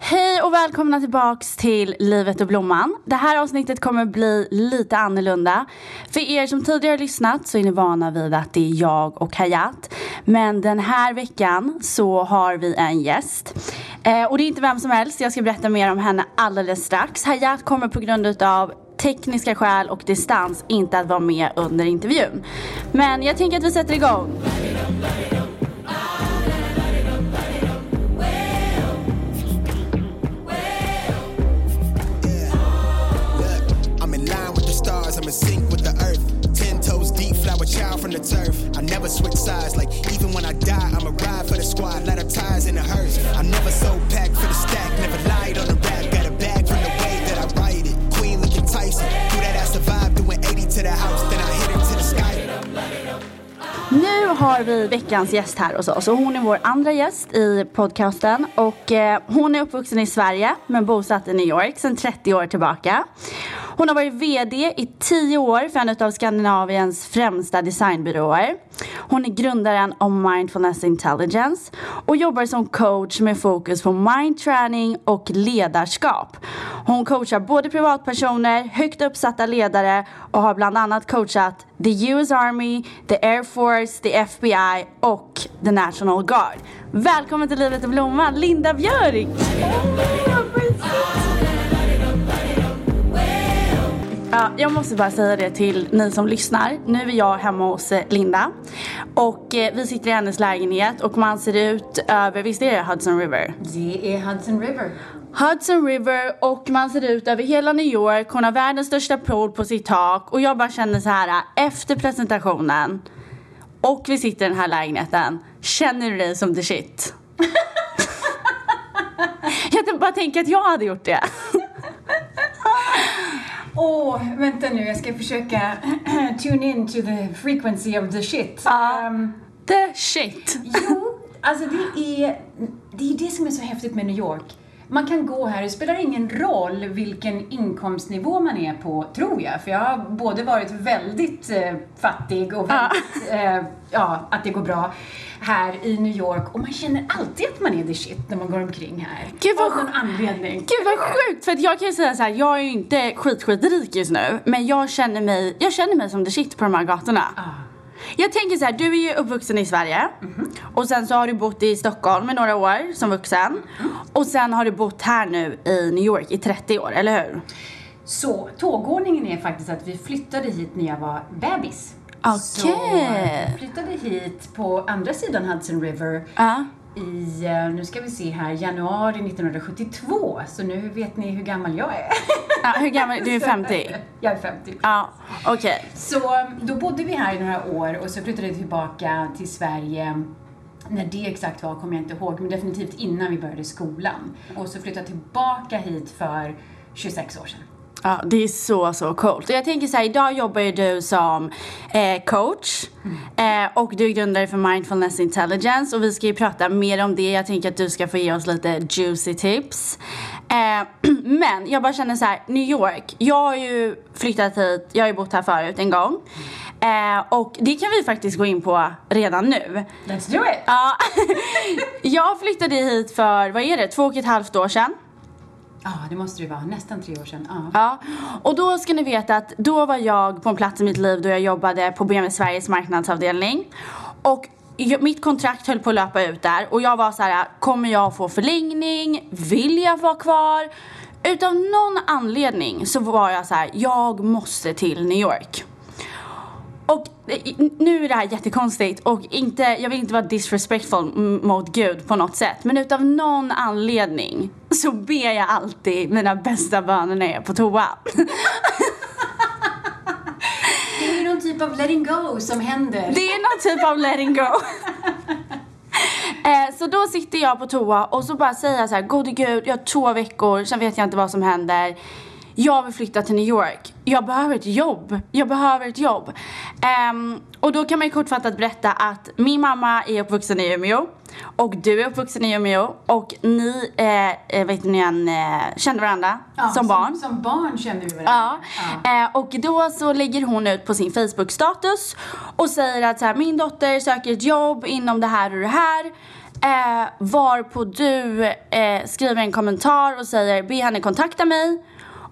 Hej och välkomna tillbaks till Livet och Blomman. Det här avsnittet kommer bli lite annorlunda. För er som tidigare har lyssnat så är ni vana vid att det är jag och Hayat. Men den här veckan så har vi en gäst. Eh, och det är inte vem som helst, jag ska berätta mer om henne alldeles strax. Hayat kommer på grund av tekniska skäl och distans inte att vara med under intervjun. Men jag tänker att vi sätter igång. Child from the turf. I never switch sides, like even when I die, I'ma ride for the squad, let her ties in the hearse. I never so packed for the stack, never lied on the rap, got a bag from the way that I write it. Queen looking Tyson, do that I survived, doing 80 to the house, then I hit her to the sky. Nu har vi veckans gäst här hos oss och hon är vår andra gäst i podcasten och eh, hon är uppvuxen i Sverige men bosatt i New York sedan 30 år tillbaka. Hon har varit VD i tio år för en av Skandinaviens främsta designbyråer. Hon är grundaren av Mindfulness Intelligence och jobbar som coach med fokus på mindträning och ledarskap. Hon coachar både privatpersoner, högt uppsatta ledare och har bland annat coachat the US Army, the Air Force, the FBI och the National Guard. Välkommen till Livet och Blomman, Linda Björk! Ja, jag måste bara säga det till ni som lyssnar. Nu är jag hemma hos eh, Linda. Och eh, vi sitter i hennes lägenhet och man ser ut över, visst är det Hudson River? Det är Hudson River. Hudson River och man ser ut över hela New York. Hon har världens största pool på sitt tak. Och jag bara känner så här efter presentationen och vi sitter i den här lägenheten. Känner du dig som the shit? jag bara tänker att jag hade gjort det. Åh, oh, vänta nu, jag ska försöka tune in to the frequency of the shit. Ja. Um, The shit. jo, alltså det är, det är det som är så häftigt med New York. Man kan gå här, det spelar ingen roll vilken inkomstnivå man är på, tror jag. För jag har både varit väldigt eh, fattig och väldigt, eh, ja, att det går bra här i New York. Och man känner alltid att man är the shit när man går omkring här. Gud, vad Av någon anledning. Gud vad sjukt! För att jag kan ju säga så här, jag är ju inte skitskitrik just nu. Men jag känner mig, jag känner mig som the shit på de här gatorna. Jag tänker så här, du är ju uppvuxen i Sverige. Och sen så har du bott i Stockholm i några år som vuxen. Och sen har du bott här nu i New York i 30 år, eller hur? Så tågordningen är faktiskt att vi flyttade hit när jag var bebis. Okej. Så vi flyttade hit på andra sidan Hudson River Ja. I, eh, nu ska vi se här, januari 1972. Så nu vet ni hur gammal jag är. ja hur gammal? Du är 50? jag är 50. Ja, okej. Så då bodde vi här i några år och så flyttade vi tillbaka till Sverige när det exakt var kommer jag inte ihåg, men definitivt innan vi började skolan. Och så flyttade jag tillbaka hit för 26 år sedan. Ja, det är så, så coolt. Och jag tänker så här, idag jobbar ju du som eh, coach eh, och du är grundare för Mindfulness Intelligence och vi ska ju prata mer om det. Jag tänker att du ska få ge oss lite juicy tips. Eh, men jag bara känner så här, New York, jag har ju flyttat hit, jag har ju bott här förut en gång. Eh, och det kan vi faktiskt gå in på redan nu. Let's do it! Ja, jag flyttade hit för, vad är det, två och ett halvt år sedan. Ja, det måste det vara. Nästan tre år sedan. Ja. Ja, och då ska ni veta att då var jag på en plats i mitt liv då jag jobbade på BMW Sveriges marknadsavdelning. Och jag- mitt kontrakt höll på att löpa ut där och jag var så här, kommer jag få förlängning? Vill jag vara kvar? Utav någon anledning så var jag så här, jag måste till New York. Och eh, nu är det här jättekonstigt och inte, jag vill inte vara disrespectful mot Gud på något sätt. Men utav någon anledning så ber jag alltid mina bästa böner när jag är på toa. Det är någon typ av letting go som händer. Det är någon typ av letting go. Eh, Så då sitter jag på toa och så bara säger jag så här, gode gud, jag har två veckor, sen vet jag inte vad som händer. Jag vill flytta till New York. Jag behöver ett jobb. Jag behöver ett jobb. Ehm, och då kan man ju kortfattat berätta att min mamma är uppvuxen i Umeå. Och du är uppvuxen i Umeå. Och ni, eh, vet ni igen, eh, kände varandra Ja, som barn. Som barn kände vi Ja. varandra. Eh, och då så lägger hon ut på sin Facebook-status och säger att så här, min dotter söker ett jobb inom det här och det här. Eh, varpå du eh, skriver en kommentar och säger be henne kontakta mig.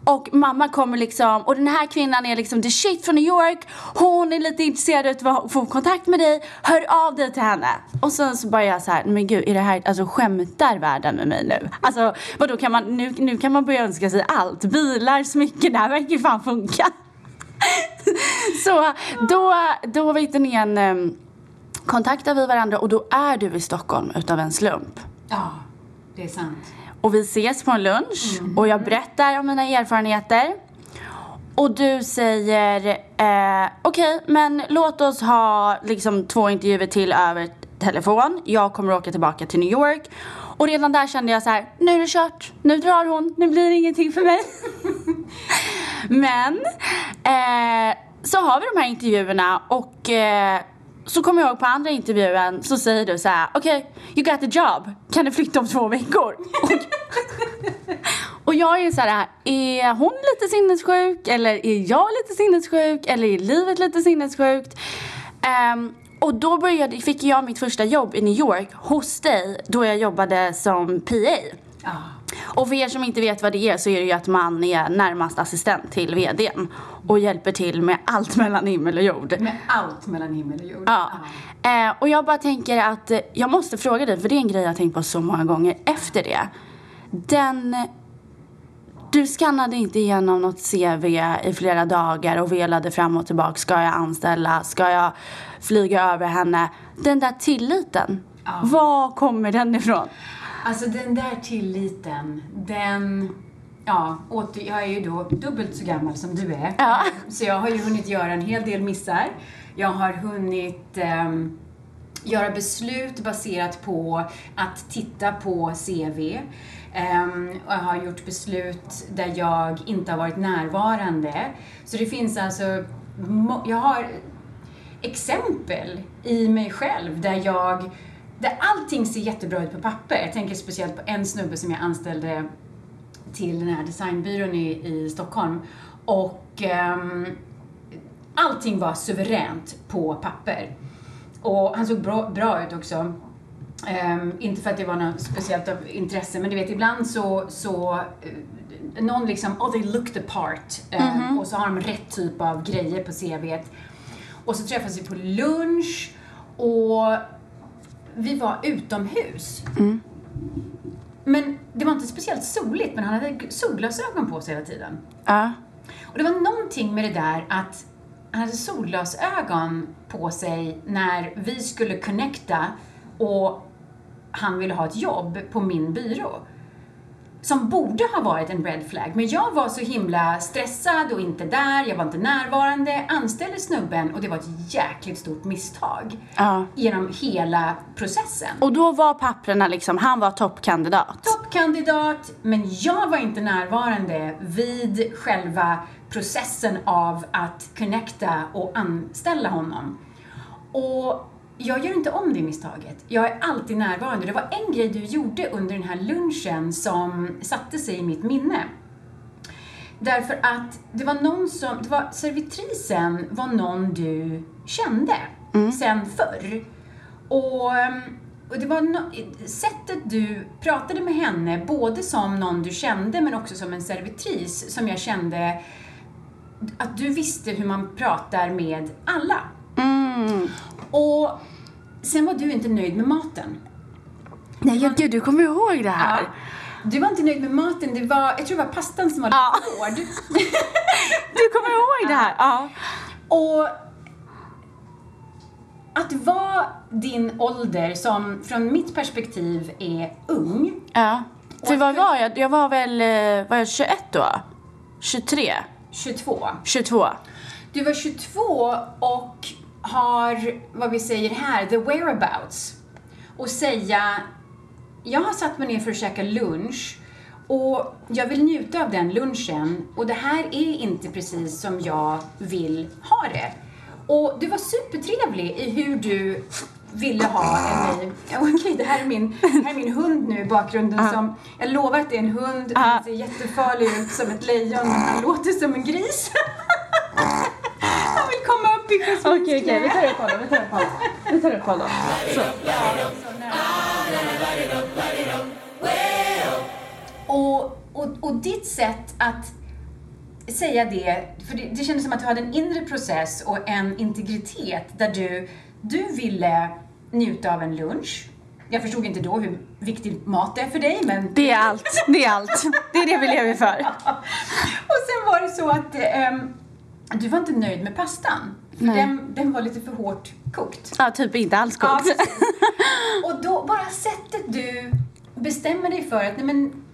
Och mamma kommer liksom, och den här kvinnan är liksom the shit från New York. Hon är lite intresserad av att få kontakt med dig. Hör av dig till henne. Och sen så börjar jag så här, men gud är det här, alltså skämtar världen med mig nu? Alltså vadå kan man, nu, nu kan man börja önska sig allt. Bilar, smycken, det här verkar ju fan funka. så då, då vet ni igen, ehm, kontaktar vi varandra och då är du i Stockholm utav en slump. Ja, det är sant. Och vi ses på en lunch Mm. och jag berättar om mina erfarenheter. Och du säger, eh, okej men låt oss ha liksom två intervjuer till över telefon. Jag kommer åka tillbaka till New York. Och redan där kände jag så här, nu är det kört. Nu drar hon, nu blir det ingenting för mig. men eh, så har vi de här intervjuerna och eh, så kommer jag ihåg på andra intervjun så säger du så här, okej, you got the job, kan du flytta om två veckor? Och, och jag är så här, är hon lite sinnessjuk eller är jag lite sinnessjuk eller är livet lite sinnessjukt? Um, och då började, fick jag mitt första jobb i New York hos dig då jag jobbade som PA. Ja. Och för er som inte vet vad det är så är det ju att man är närmast assistent till vdn och hjälper till med allt mellan himmel och jord. Med allt mellan himmel och jord. Ja. Eh, och jag bara tänker att eh, jag måste fråga dig, för det är en grej jag har tänkt på så många gånger efter det. Den... Du skannade inte igenom något CV i flera dagar och velade fram och tillbaka. Ska jag anställa? Ska jag flyga över henne? Den där tilliten, Ja. var kommer den ifrån? Alltså den där tilliten, den... Ja, åter, jag är ju då dubbelt så gammal som du är. Ja. Så jag har ju hunnit göra en hel del missar. Jag har hunnit ehm, göra beslut baserat på att titta på CV. Ehm, och jag har gjort beslut där jag inte har varit närvarande. Så det finns alltså... Jag har exempel i mig själv där jag där allting ser jättebra ut på papper. Jag tänker speciellt på en snubbe som jag anställde till den här designbyrån i, i Stockholm. Och ehm, allting var suveränt på papper. Och han såg bra, bra ut också. Ehm, inte för att det var något speciellt av intresse, men du vet ibland så, så eh, någon liksom, oh they look the part. Ehm, Och så har de rätt typ av grejer på CVt. Och så träffades vi på lunch och vi var utomhus. Men det var inte speciellt soligt, men han hade solglasögon på sig hela tiden. Ja. Och det var någonting med det där att han hade solglasögon på sig när vi skulle connecta och han ville ha ett jobb på min byrå. Som borde ha varit en red flag, men jag var så himla stressad och inte där, jag var inte närvarande, anställde snubben och det var ett jäkligt stort misstag. Ja. Genom hela processen. Och då var papprena liksom, han var toppkandidat. toppkandidat, men jag var inte närvarande vid själva processen av att connecta och anställa honom. Och jag gör inte om det misstaget. Jag är alltid närvarande. Det var en grej du gjorde under den här lunchen som satte sig i mitt minne. Därför att det var någon som, det var servitrisen var någon du kände sen förr. Och, och det var no, sättet du pratade med henne, både som någon du kände men också som en servitris, som jag kände att du visste hur man pratar med alla. Och sen var du inte nöjd med maten. Nej, ja, gud, du kommer ihåg det här. Ja. Du var inte nöjd med maten, det var, jag tror det var pastan som var Ja. lite hård. Du kommer ihåg det här? Ja. Och att vara din ålder, som från mitt perspektiv är ung, Ja. För vad var jag? Jag var väl, eh, var jag 21 då? 23? 22. 22? Du var 22 och har, vad vi säger här, the whereabouts. Och säga, jag har satt mig ner för att käka lunch och jag vill njuta av den lunchen och det här är inte precis som jag vill ha det. Och du var supertrevlig i hur du ville ha en ny... Okej, det här är min, här är min hund nu i bakgrunden som... Jag lovar att det är en hund. Han ser jättefarlig ut som ett lejon han låter som en gris. Niklas Okej, okay, okej, okay, vi tar upp honom. Vi tar upp honom. Vi tar upp honom. Så. Och, och, och ditt sätt att säga det, för det, det kändes som att du hade en inre process och en integritet där du, du ville njuta av en lunch. Jag förstod inte då hur viktig mat är för dig, men... Det är allt, det är allt. Det är det vi lever för. och sen var det så att eh, du var inte nöjd med pastan. Den, den, var lite för hårt kokt. Ja, typ inte alls kokt. Ja, och då, bara sättet du bestämmer dig för att, nej men,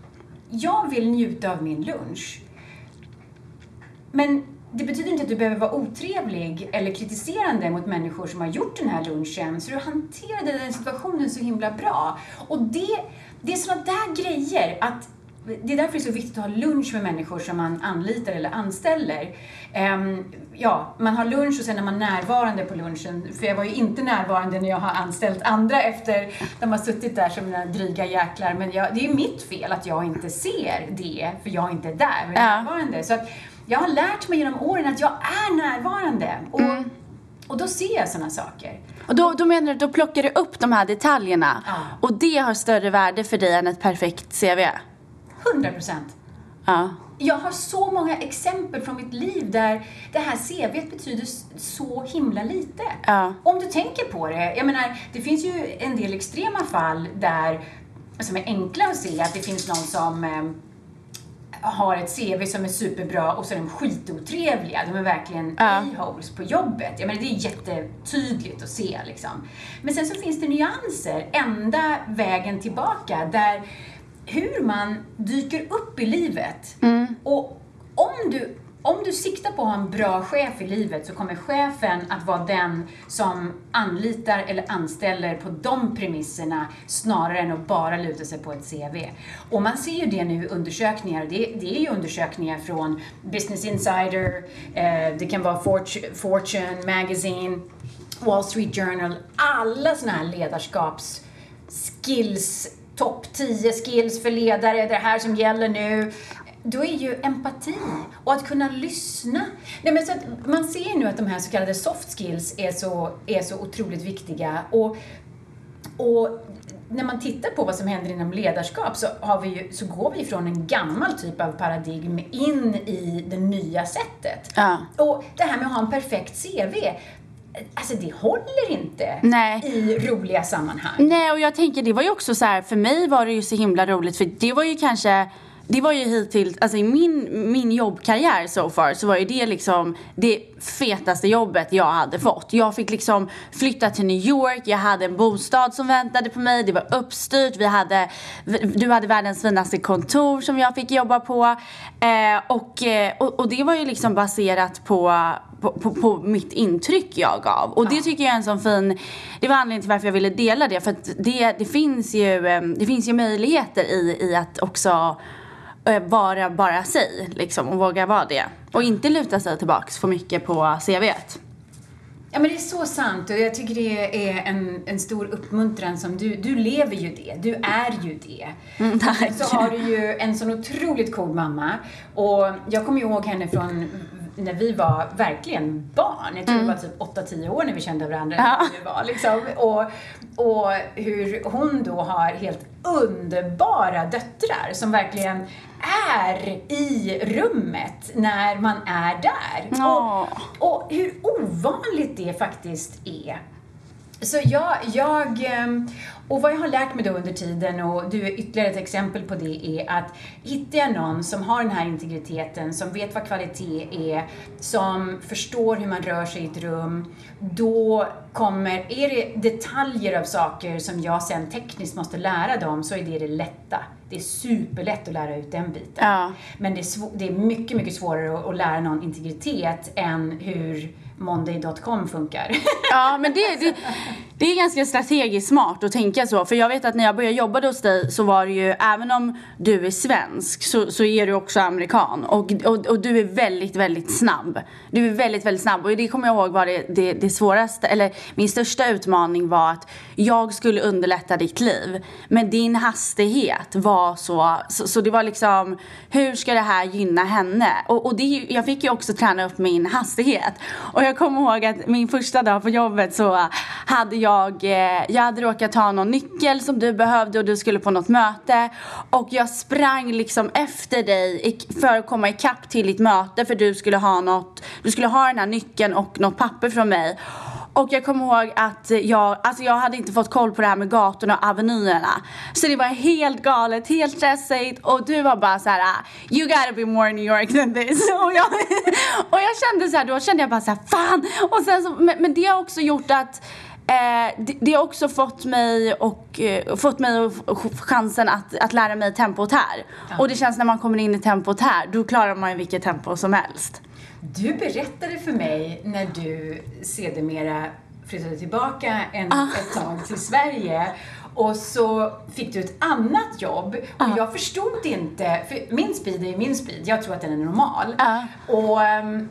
jag vill njuta av min lunch. Men det betyder inte att du behöver vara otrevlig eller kritiserande mot människor som har gjort den här lunchen. Så du hanterade den situationen så himla bra. Och det, det är sådana där grejer att det är därför det är så viktigt att ha lunch med människor som man anlitar eller anställer. Um, ja, man har lunch och sen är man närvarande på lunchen. För jag var ju inte närvarande när jag har anställt andra efter de har suttit där som mina dryga jäklar. Men jag, det är mitt fel att jag inte ser det, för jag är inte där är ja. närvarande. Så att jag har lärt mig genom åren att jag är närvarande. Och, mm. och då ser jag sådana saker. Och då, då menar du, då plockar du upp de här detaljerna. Ja. Och det har större värde för dig än ett perfekt CV? 100 procent. Ja. Jag har så många exempel från mitt liv där det här CVt betyder så himla lite. Ja. Om du tänker på det. Jag menar, det finns ju en del extrema fall där, som är enkla att se, att det finns någon som eh, har ett CV som är superbra och så är de skitotrevliga. De är verkligen ja. a-holes på jobbet. Jag menar, det är jättetydligt att se liksom. Men sen så finns det nyanser ända vägen tillbaka där hur man dyker upp i livet. Mm. Och om du, om du siktar på att ha en bra chef i livet så kommer chefen att vara den som anlitar eller anställer på de premisserna snarare än att bara luta sig på ett CV. Och man ser ju det nu i undersökningar. Det, det är ju undersökningar från Business Insider, eh, det kan vara Fortune Magazine, Wall Street Journal. Alla sådana här ledarskapsskills topp 10 skills för ledare, det här som gäller nu. Då är ju empati och att kunna lyssna. Nej, men så att man ser nu att de här så kallade soft skills är så, är så otroligt viktiga. Och, och när man tittar på vad som händer inom ledarskap så, har vi ju, så går vi från en gammal typ av paradigm in i det nya sättet. Ja. Och det här med att ha en perfekt CV, Alltså det håller inte Nej. i roliga sammanhang. Nej, och jag tänker det var ju också så här, för mig var det ju så himla roligt för det var ju kanske det var ju hittills, alltså i min, min jobbkarriär so far så var ju det liksom det fetaste jobbet jag hade fått. Jag fick liksom flytta till New York, jag hade en bostad som väntade på mig, det var uppstyrt, vi hade, du hade världens finaste kontor som jag fick jobba på. Eh, och, eh, och, och det var ju liksom baserat på på, på, på, mitt intryck jag gav. Och ja. det tycker jag är en sån fin, det var anledningen till varför jag ville dela det. För att det, det, finns, ju, ehm, det finns ju möjligheter i, i att också eh, vara bara sig liksom, och våga vara det. Och inte luta sig tillbaks för mycket på CVt. Ja men det är så sant och jag tycker det är en, en stor uppmuntran som du, du lever ju det, du är ju det. Mm, tack. Så har du ju en sån otroligt cool mamma och jag kommer ihåg henne från när vi var verkligen barn. Jag tror mm. det var typ 8-10 år när vi kände varandra. Ja. Vi var, liksom. och, och hur hon då har helt underbara döttrar som verkligen är i rummet när man är där. Oh. Och, och hur ovanligt det faktiskt är. Så jag, jag, ehm, och vad jag har lärt mig då under tiden, och du är ytterligare ett exempel på det, är att hittar jag någon som har den här integriteten, som vet vad kvalitet är, som förstår hur man rör sig i ett rum, då kommer, är det detaljer av saker som jag sen tekniskt måste lära dem, så är det det lätta. Det är superlätt att lära ut den biten. Ja. Men det är, det är mycket, mycket svårare att, att lära någon integritet än hur Monday.com funkar. Ja, men det, det, det är ganska strategiskt smart att tänka så. För jag vet att när jag började jobba hos dig så var det ju, även om du är svensk så, så är du också amerikan. Och, och, och du är väldigt, väldigt snabb. Du är väldigt, väldigt snabb. Och det kommer jag ihåg var det, det, det svåraste, eller min största utmaning var att jag skulle underlätta ditt liv. Men din hastighet var så, så, så det var liksom, hur ska det här gynna henne? Och, och det, jag fick ju också träna upp min hastighet. Och och jag kommer ihåg att min första dag på jobbet så hade jag, eh, jag hade råkat ha någon nyckel som du behövde och du skulle på något möte. Och jag sprang liksom efter dig för att komma ikapp till ditt möte för du skulle ha något, du skulle ha den här nyckeln och något papper från mig. Och jag kommer ihåg att jag, alltså jag hade inte fått koll på det här med gatorna och avenyerna. Så det var helt galet, helt stressigt och du var bara så här: You gotta be more New York than this. Och jag, och jag kände så här, då kände jag bara så här, fan! Och sen så, men, men det har också gjort att Eh, det, det, har också fått mig och eh, fått mig och chansen att, att lära mig tempot här. Ja. Och det känns när man kommer in i tempot här, då klarar man ju vilket tempo som helst. Du berättade för mig när du sedermera flyttade tillbaka en, ah. ett tag till Sverige och så fick du ett annat jobb och ah. jag förstod inte, för min speed är min speed, jag tror att den är normal. Ah. Och um,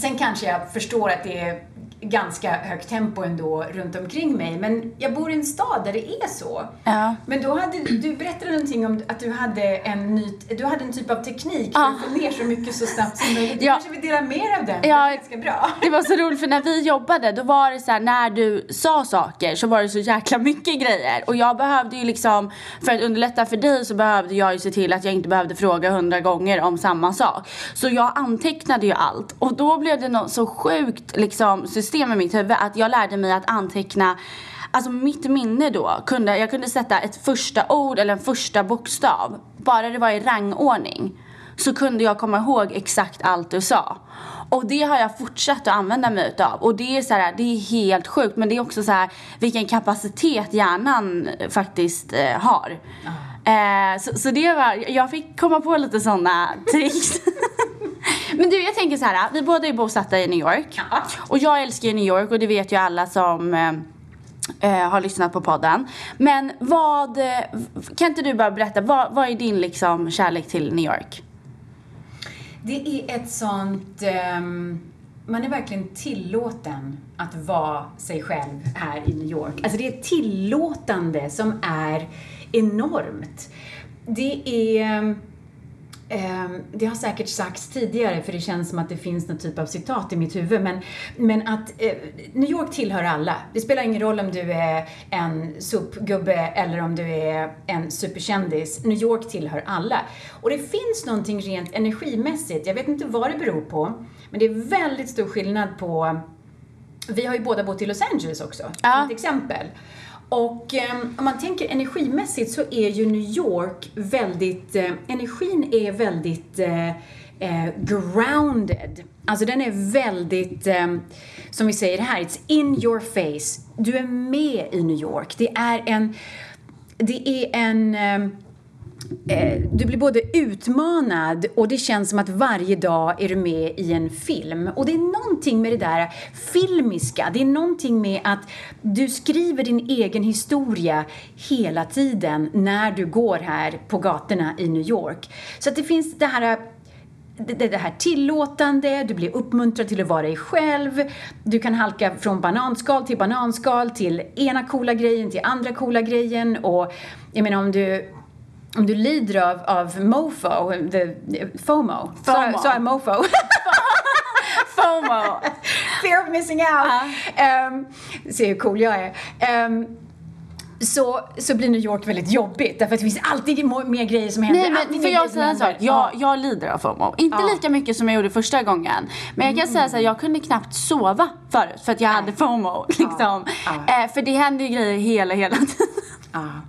sen kanske jag förstår att det är ganska högt tempo ändå runt omkring mig. Men jag bor i en stad där det är så. Ja. Men då hade du berättade någonting om att du hade en ny, du hade en typ av teknik för att få ner så mycket så snabbt som möjligt. Ja. kanske vill dela mer av den? Ja. Det ganska bra. Det var så roligt för när vi jobbade då var det så här, när du sa saker så var det så jäkla mycket grejer. Och jag behövde ju liksom, för att underlätta för dig så behövde jag ju se till att jag inte behövde fråga hundra gånger om samma sak. Så jag antecknade ju allt. Och då blev det något så sjukt liksom system i mitt huvud att jag lärde mig att anteckna Alltså mitt minne då, kunde, jag kunde sätta ett första ord eller en första bokstav. Bara det var i rangordning. Så kunde jag komma ihåg exakt allt du sa. Och det har jag fortsatt att använda mig utav. Och det är så här, det är helt sjukt. Men det är också så här vilken kapacitet hjärnan faktiskt eh, har. Mm. Eh, så, så det var, jag fick komma på lite sådana tricks. Men du, jag tänker så här. Vi båda är bosatta i New York. Ja. Och jag älskar ju New York och det vet ju alla som eh, eh har lyssnat på podden. Men vad, kan inte du bara berätta, vad, vad är din liksom kärlek till New York? Det är ett sånt... Um, man är verkligen tillåten att vara sig själv här i New York. Alltså det är ett tillåtande som är enormt. Det är... Ehm, det har säkert sagts tidigare för det känns som att det finns någon typ av citat i mitt huvud men, men att eh, New York tillhör alla. Det spelar ingen roll om du är en sopgubbe eller om du är en superkändis. New York tillhör alla. Och det finns någonting rent energimässigt, jag vet inte vad det beror på, men det är väldigt stor skillnad på vi har ju båda bott i Los Angeles också, ja. som ett exempel. Och eh, om man tänker energimässigt så är ju New York väldigt, eh, energin är väldigt eh, eh grounded. Alltså den är väldigt, eh, som vi säger här, it's in your face. Du är med i New York. Det är en, det är en ehm, eh, du blir både utmanad och det känns som att varje dag är du med i en film. Och det är någonting med det där filmiska, det är någonting med att du skriver din egen historia hela tiden när du går här på gatorna i New York. Så att det finns det här det, det här tillåtande, du blir uppmuntrad till att vara dig själv. Du kan halka från bananskal till bananskal till ena coola grejen till andra coola grejen. Och jag menar om du om du lider av, av mofo, the, FOMO, FOMO. sa jag mofo? FOMO. Fear of missing out. Uh. Um, se hur cool jag är. Um, så, så blir New York väldigt jobbigt därför att det finns alltid mer grejer som händer. Nej men för jag säga en sak, jag, jag lider av FOMO. Inte ja. lika mycket som jag gjorde första gången. Men jag kan mm. säga så här, jag kunde knappt sova förut för att jag Nej. hade FOMO. Liksom. Ja. Eh, för det händer ju grejer hela, hela tiden.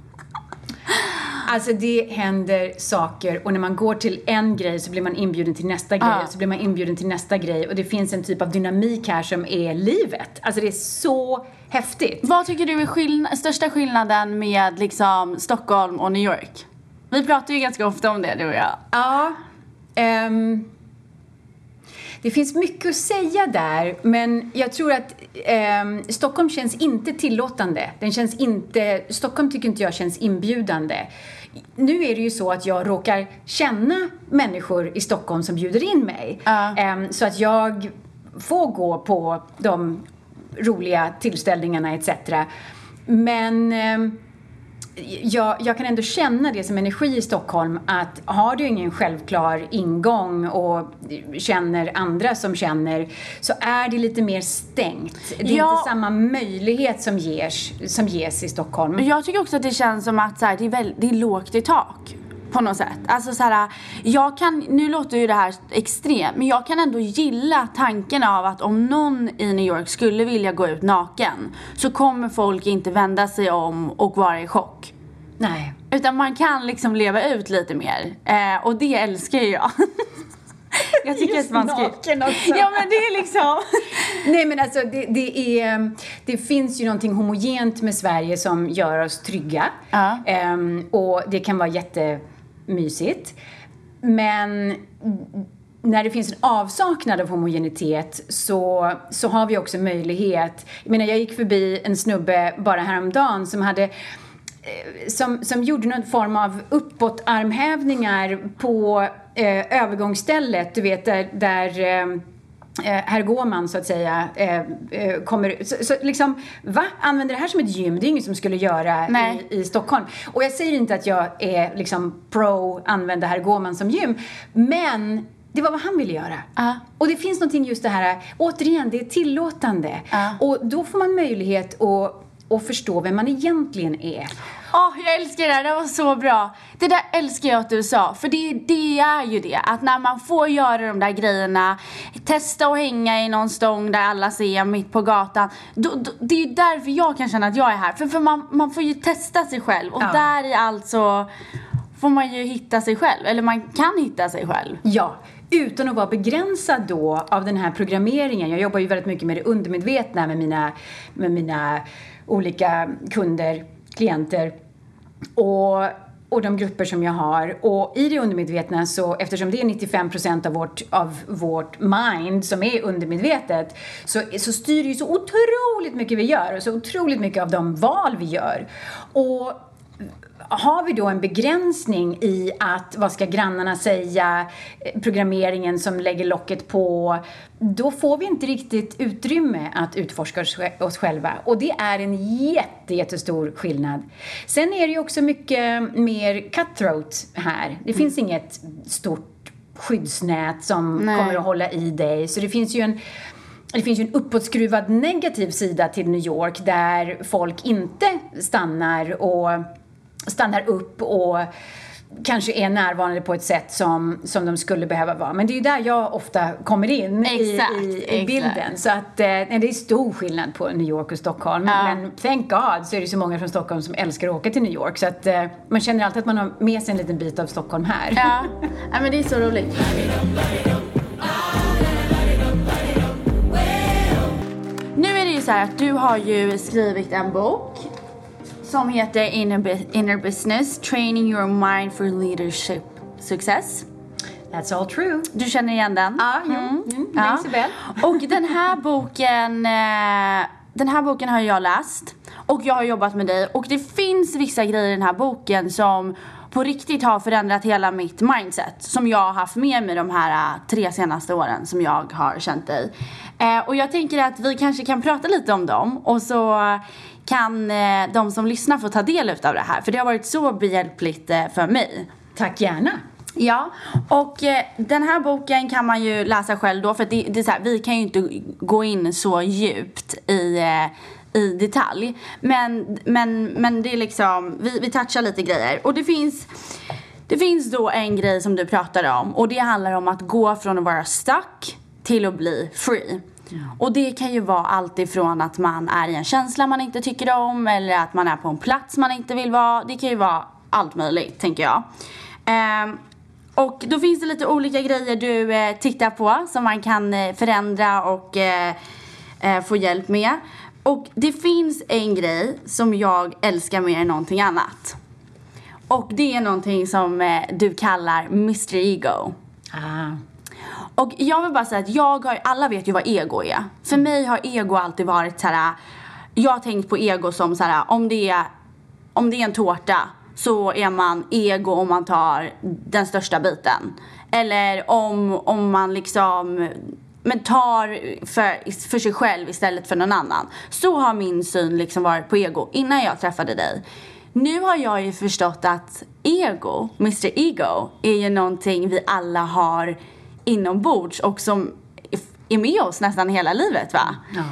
Alltså det händer saker och när man går till en grej så blir man inbjuden till nästa grej ah. så blir man inbjuden till nästa grej och det finns en typ av dynamik här som är livet. Alltså det är så häftigt. Vad tycker du är skill största skillnaden med liksom Stockholm och New York? Vi pratar ju ganska ofta om det du och jag. Ja. Um, det finns mycket att säga där, men jag tror att eh, Stockholm känns inte tillåtande. Den känns inte, Stockholm tycker inte jag känns inbjudande. Nu är det ju så att jag råkar känna människor i Stockholm som bjuder in mig. Uh. Så att jag får gå på de roliga tillställningarna etc. Men eh, jag, jag kan ändå känna det som energi i Stockholm att har du ingen självklar ingång och känner andra som känner så är det lite mer stängt. Det är Ja. inte samma möjlighet som ges, som ges i Stockholm. Jag tycker också att det känns som att så här, det, är väl, det är lågt i tak. På något sätt. Alltså så här, jag kan, nu låter ju det här extremt, men jag kan ändå gilla tanken av att om någon i New York skulle vilja gå ut naken så kommer folk inte vända sig om och vara i chock. Nej. Utan man kan liksom leva ut lite mer. Eh, och det älskar ju jag. jag tycker Just att man ska... naken också. Ja men det är liksom... Nej men alltså det, det, är, det finns ju någonting homogent med Sverige som gör oss trygga. Ja. Ehm, och det kan vara mysigt, Men när det finns en avsaknad av homogenitet så, så har vi också möjlighet. Jag menar, jag gick förbi en snubbe bara häromdagen som hade eh, som, som gjorde någon form av uppåtarmhävningar på eh, övergångsstället, du vet där, där eh, herr Gåman så att säga eh, eh, kommer, så, så liksom, va? Använder det här som ett gym? Det är ingen som skulle göra Nej. i, i Stockholm. Och jag säger inte att jag är liksom pro använda herr Gåman som gym, men det var vad han ville göra. Ja. Och det finns någonting just det här, återigen, det är tillåtande. Ja. Och då får man möjlighet att, att förstå vem man egentligen är. Åh, jag älskar det här, det var så bra. Det där älskar jag att du sa, för det, det är ju det. Att när man får göra de där grejerna, testa att hänga i någon stång där alla ser mitt på gatan. Då, då, det är ju därför jag kan känna att jag är här. För, för man, man får ju testa sig själv och Ja. där i allt så får man ju hitta sig själv. Eller man kan hitta sig själv. Ja, utan att vara begränsad då av den här programmeringen. Jag jobbar ju väldigt mycket med det undermedvetna med mina, med mina olika kunder, klienter och, och de grupper som jag har. Och i det undermedvetna så, eftersom det är 95% av vårt, av vårt mind som är undermedvetet, så, så styr det ju så otroligt mycket vi gör och så otroligt mycket av de val vi gör. Och har vi då en begränsning i att vad ska grannarna säga, programmeringen som lägger locket på, då får vi inte riktigt utrymme att utforska oss sj- oss själva. Och det är en jätte, jättestor skillnad. Sen är det ju också mycket mer cutthroat här. Det finns inget stort skyddsnät som Nej. kommer att hålla i dig. Så det finns ju en det finns ju en uppåtskruvad negativ sida till New York där folk inte stannar och stannar upp och kanske är närvarande på ett sätt som, som de skulle behöva vara. Men det är ju där jag ofta kommer in i, Exakt, i, i exakt. bilden. Så att eh, nej, det är stor skillnad på New York och Stockholm. Ja. Men thank God så är det så många från Stockholm som älskar att åka till New York. Så att eh, man känner alltid att man har med sig en liten bit av Stockholm här. Ja, ja men det är så roligt. Nu är det ju så här att du har ju skrivit en bok som heter Inner, Inner Business Training Your Mind for Leadership Success. That's all true. Du känner igen den? Ja, jo. Mm, Ja. minns jag väl. Och den här boken eh, Den här boken har jag läst och jag har jobbat med dig och det finns vissa grejer i den här boken som på riktigt har förändrat hela mitt mindset som jag har haft med mig de här eh, tre senaste åren som jag har känt dig. Eh, och jag tänker att vi kanske kan prata lite om dem och så kan eh, de som lyssnar få ta del av det här för det har varit så behjälpligt eh, för mig. Tack gärna. Ja, och eh, den här boken kan man ju läsa själv då för det, det är så här, vi kan ju inte gå in så djupt i, eh, i detalj. Men, men, men det är liksom, vi, vi touchar lite grejer. Och det finns, det finns då en grej som du pratade om och det handlar om att gå från att vara stuck till att bli free. Och det kan ju vara allt ifrån att man är i en känsla man inte tycker om eller att man är på en plats man inte vill vara. Det kan ju vara allt möjligt, tänker jag. Ehm, och då finns det lite olika grejer du eh, tittar på som man kan eh, förändra och eh, eh, få hjälp med. Och det finns en grej som jag älskar mer än någonting annat. Och det är någonting som eh, du kallar Mr Ego. Ah. Och jag vill bara säga att jag har, alla vet ju vad ego är. För mig har ego alltid varit så här. jag har tänkt på ego som så här, om det är, om det är en tårta så är man ego om man tar den största biten. Eller om, om man liksom men tar för, för sig själv istället för någon annan. Så har min syn liksom varit på ego innan jag träffade dig. nu har jag ju förstått att ego, Mr Ego, är ju någonting vi alla har inombords och som är med oss nästan hela livet va? Ja.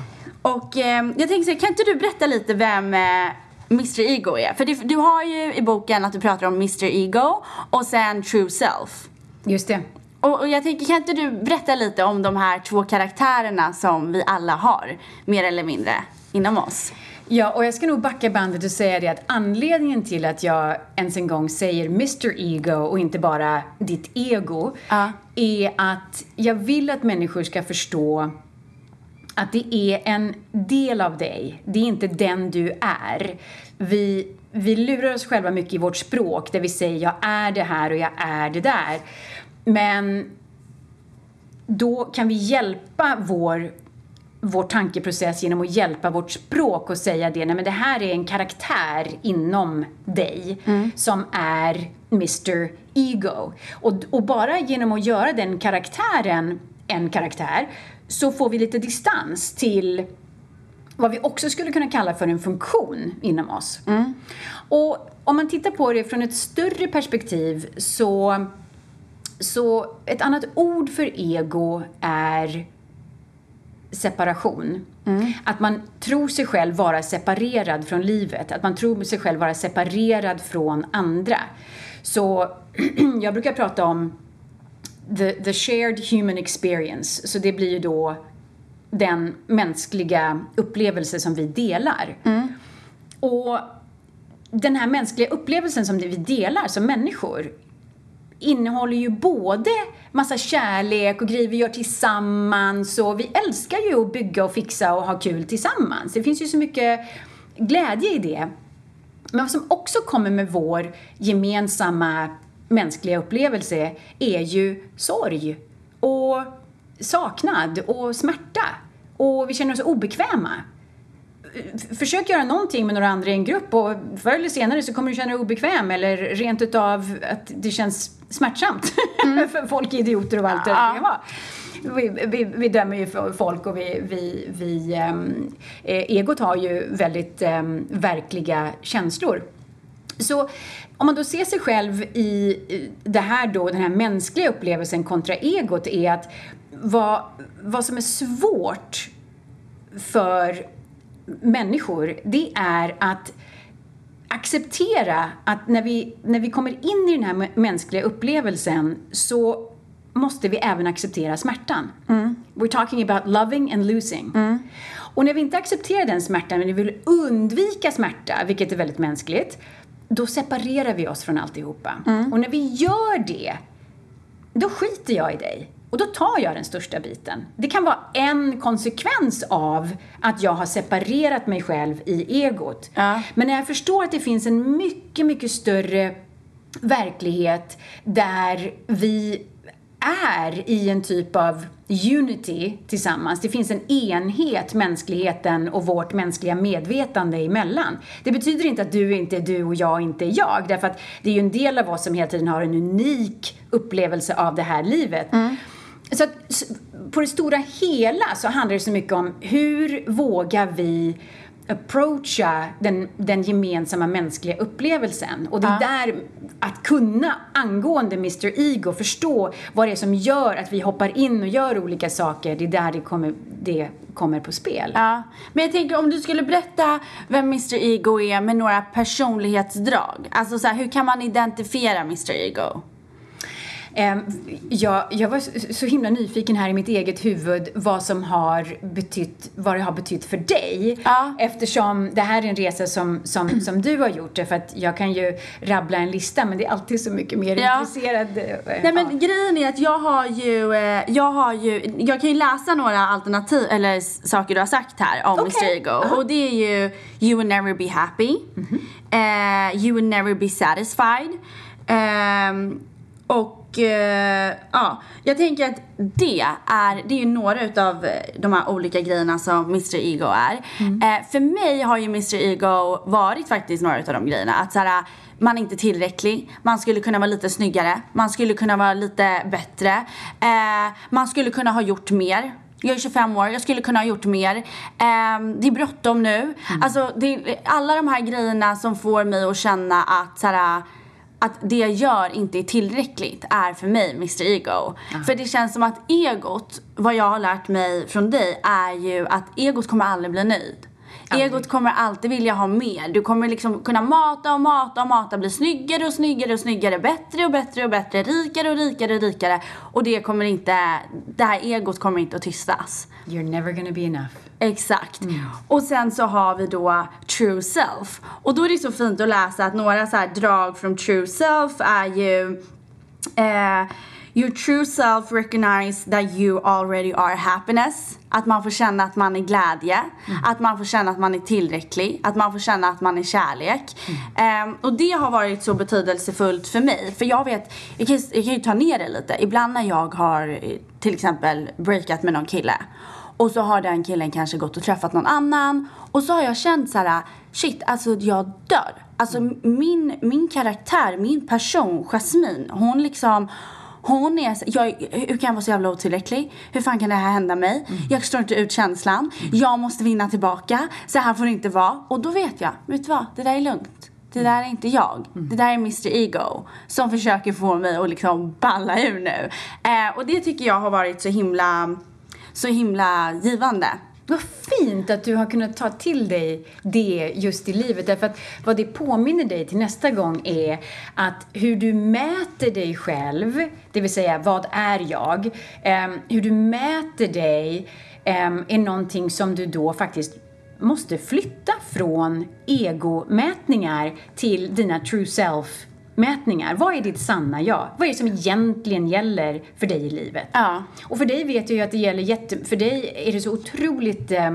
Och eh, jag tänkte så, kan inte du berätta lite vem eh, Mr Ego är? För det, du har ju i boken att du pratar om Mr Ego och sen True Self. Just det. Och, och jag tänker, kan inte du berätta lite om de här två karaktärerna som vi alla har, mer eller mindre, inom oss? Ja, och jag ska nog backa bandet och säga det att anledningen till att jag ens en gång säger Mr Ego och inte bara ditt ego Ja. är att jag vill att människor ska förstå att det är en del av dig. Det är inte den du är. Vi, vi lurar oss själva mycket i vårt språk där vi säger jag är det här och jag är det där. Men då kan vi hjälpa vår, vår tankeprocess genom att hjälpa vårt språk och säga det, nej men det här är en karaktär inom dig som är Mr Ego. Och, och bara genom att göra den karaktären en karaktär så får vi lite distans till vad vi också skulle kunna kalla för en funktion inom oss. Och om man tittar på det från ett större perspektiv så, så ett annat ord för ego är separation. Att man tror sig själv vara separerad från livet, att man tror sig själv vara separerad från andra. Så jag brukar prata om the, the shared human experience, så det blir ju då den mänskliga upplevelse som vi delar. Och den här mänskliga upplevelsen som vi delar som människor innehåller ju både massa kärlek och grejer vi gör tillsammans och vi älskar ju att bygga och fixa och ha kul tillsammans. Det finns ju så mycket glädje i det. Men vad som också kommer med vår gemensamma mänskliga upplevelse är ju sorg och saknad och smärta. Och vi känner oss obekväma försök göra någonting med några andra i en grupp och förr eller senare så kommer du känna dig obekväm eller rent utav att det känns smärtsamt för folk är idioter och allt det Ja. kan vara. Vi, vi, vi dömer ju folk och vi, vi, vi eh, egot har ju väldigt ehm, verkliga känslor. Så om man då ser sig själv i i det här då, den här mänskliga upplevelsen kontra egot är att vad, vad som är svårt för människor, det är att acceptera att när vi, när vi kommer in i den här mä- mänskliga upplevelsen så måste vi även acceptera smärtan. We're talking about loving and losing. Och när vi inte accepterar den smärtan, men vi vill undvika smärta, vilket är väldigt mänskligt, då separerar vi oss från alltihopa. Och när vi gör det, då skiter jag i dig. Och då tar jag den största biten. Det kan vara en konsekvens av att jag har separerat mig själv i egot. Ja. Men när jag förstår att det finns en mycket, mycket större verklighet där vi är i en typ av unity tillsammans. Det finns en enhet, mänskligheten och vårt mänskliga medvetande emellan. Det betyder inte att du inte är du och jag inte är jag, därför att det är ju en del av oss som hela tiden har en unik upplevelse av det här livet. Så att på det stora hela så handlar det så mycket om hur vågar vi approacha den, den gemensamma mänskliga upplevelsen. Och det är där att kunna angående Mr Ego förstå vad det är som gör att vi hoppar in och gör olika saker. Det är där det kommer, det kommer på spel. Ja, men jag tänker om du skulle berätta vem Mr Ego är med några personlighetsdrag. Alltså så här, hur kan man identifiera Mr Ego? Ehm, jag, jag var så- himla nyfiken här i mitt eget huvud vad som har betytt, vad det har betytt för dig. Ja. Eftersom det här är en resa som, som, som du har gjort. För att jag kan ju rabbla en lista men det är alltid så mycket mer Ja. intresserad. eh, Nej men ja. grejen är att jag har ju, eh, jag har ju, jag kan ju läsa några alternativ, eller saker du har sagt här om Okej. Mr Ego. Och det är ju You will never be happy, eh, You will never be satisfied. Ehm, och eh, ja, jag tänker att det är, det är ju några utav de här olika grejerna som Mr Ego är. Eh, för mig har ju Mr Ego varit faktiskt några utav de grejerna. Att såhär, man är inte tillräcklig, man skulle kunna vara lite snyggare, man skulle kunna vara lite bättre, eh, man skulle kunna ha gjort mer. Jag är 25 år, jag skulle kunna ha gjort mer. Um, det är bråttom nu. Mm. Alltså, det, alla de här grejerna som får mig att känna att såhär, att det jag gör inte är tillräckligt är för mig Mr Ego. Mm. För det känns som att egot, vad jag har lärt mig från dig, är ju att egot kommer aldrig bli nöjd. Egot kommer alltid vilja ha mer. Du kommer liksom kunna mata och mata och mata, bli snyggare och snyggare och snyggare, bättre och bättre och bättre, rikare och rikare och rikare. Och det kommer inte, det här egot kommer inte att tystas. You're never gonna be enough. Exakt. Mm. Och sen så har vi då true self. Och då är det så fint att läsa att några så drag från true self är ju eh, Your true self recognize that you already are happiness. Att man får känna att man är glädje. Mm. Att man får känna att man är tillräcklig. Att man får känna att man är kärlek. Mm. Um, och det har varit så betydelsefullt för mig. För jag vet, jag kan, jag kan ju ta ner det lite. Ibland när jag har till exempel breakat med någon kille. Och så har den killen kanske gått och träffat någon annan. Och så har jag känt så här, shit, alltså jag dör. Alltså min, min karaktär, min person, Jasmine, hon liksom hon är, jag, hur kan jag vara så jävla otillräcklig? Hur fan kan det här hända mig? Mm. Jag står inte ut känslan. Mm. Jag måste vinna tillbaka. Så här får det inte vara. Och då vet jag, vet du vad? Det där är lugnt. Det där är inte jag. Mm. Det där är Mr Ego som försöker få mig att liksom balla ur nu. Eh, och det tycker jag har varit så himla, så himla givande. Vad fint att du har kunnat ta till dig det just i livet. Därför att vad det påminner dig till nästa gång är att hur du mäter dig själv, det vill säga vad är jag? Ehm, hur du mäter dig ehm, är någonting som du då faktiskt måste flytta från egomätningar till dina true self mätningar. Vad är ditt sanna jag? Vad är det som egentligen gäller för dig i livet? Ja. Och för dig vet jag ju att det gäller jätte... För dig är det så otroligt eh,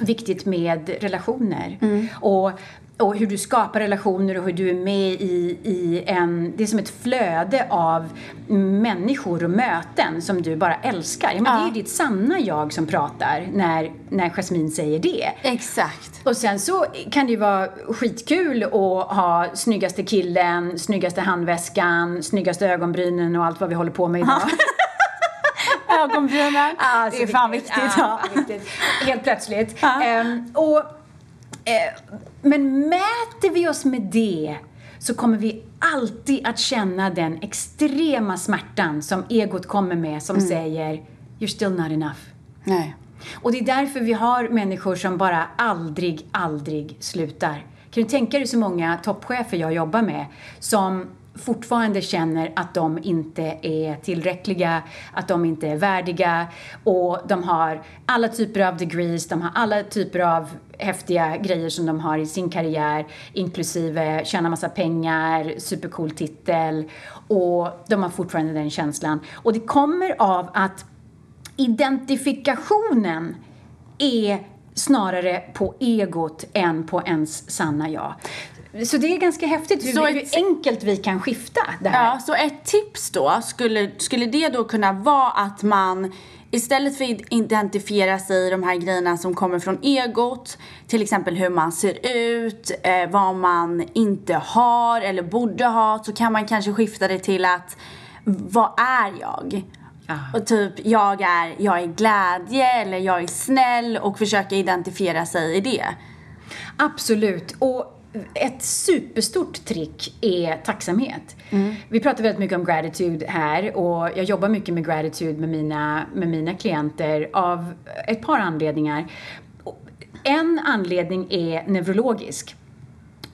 viktigt med relationer. Mm. Och och hur du skapar relationer och hur du är med i, i en... Det är som ett flöde av människor och möten som du bara älskar. Ja, men ja. Det är ju ditt sanna jag som pratar när, när Jasmine säger det. Exakt. Och sen så kan det ju vara skitkul att ha snyggaste killen, snyggaste handväskan, snyggaste ögonbrynen och allt vad vi håller på med idag. Ögonbrynen. Ah, det är fan viktigt. Ja, viktigt. Helt plötsligt. Um, och men mäter vi oss med det så kommer vi alltid att känna den extrema smärtan som egot kommer med som mm. säger You're still not enough. Nej. Och det är därför vi har människor som bara aldrig, aldrig slutar. Kan du tänka dig så många toppchefer jag jobbar med som fortfarande känner att de inte är tillräckliga, att de inte är värdiga och de har alla typer av degrees, de har alla typer av häftiga grejer som de har i sin karriär inklusive tjäna massa pengar, supercool titel och de har fortfarande den känslan. Och det kommer av att identifikationen är snarare på egot än på ens sanna jag. Så det är ganska häftigt hur, så hur ett, enkelt vi kan skifta det här. Ja, så ett tips då, skulle, skulle det då kunna vara att man istället för att identifiera sig i de här grejerna som kommer från egot, till exempel hur man ser ut, eh, vad man inte har eller borde ha, så kan man kanske skifta det till att vad är jag? Ah. Och typ, jag är, jag är glädje eller jag är snäll och försöka identifiera sig i det. Absolut. Och ett superstort trick är tacksamhet. Mm. Vi pratar väldigt mycket om gratitude här och jag jobbar mycket med gratitude med mina, med mina klienter av ett par anledningar. En anledning är neurologisk.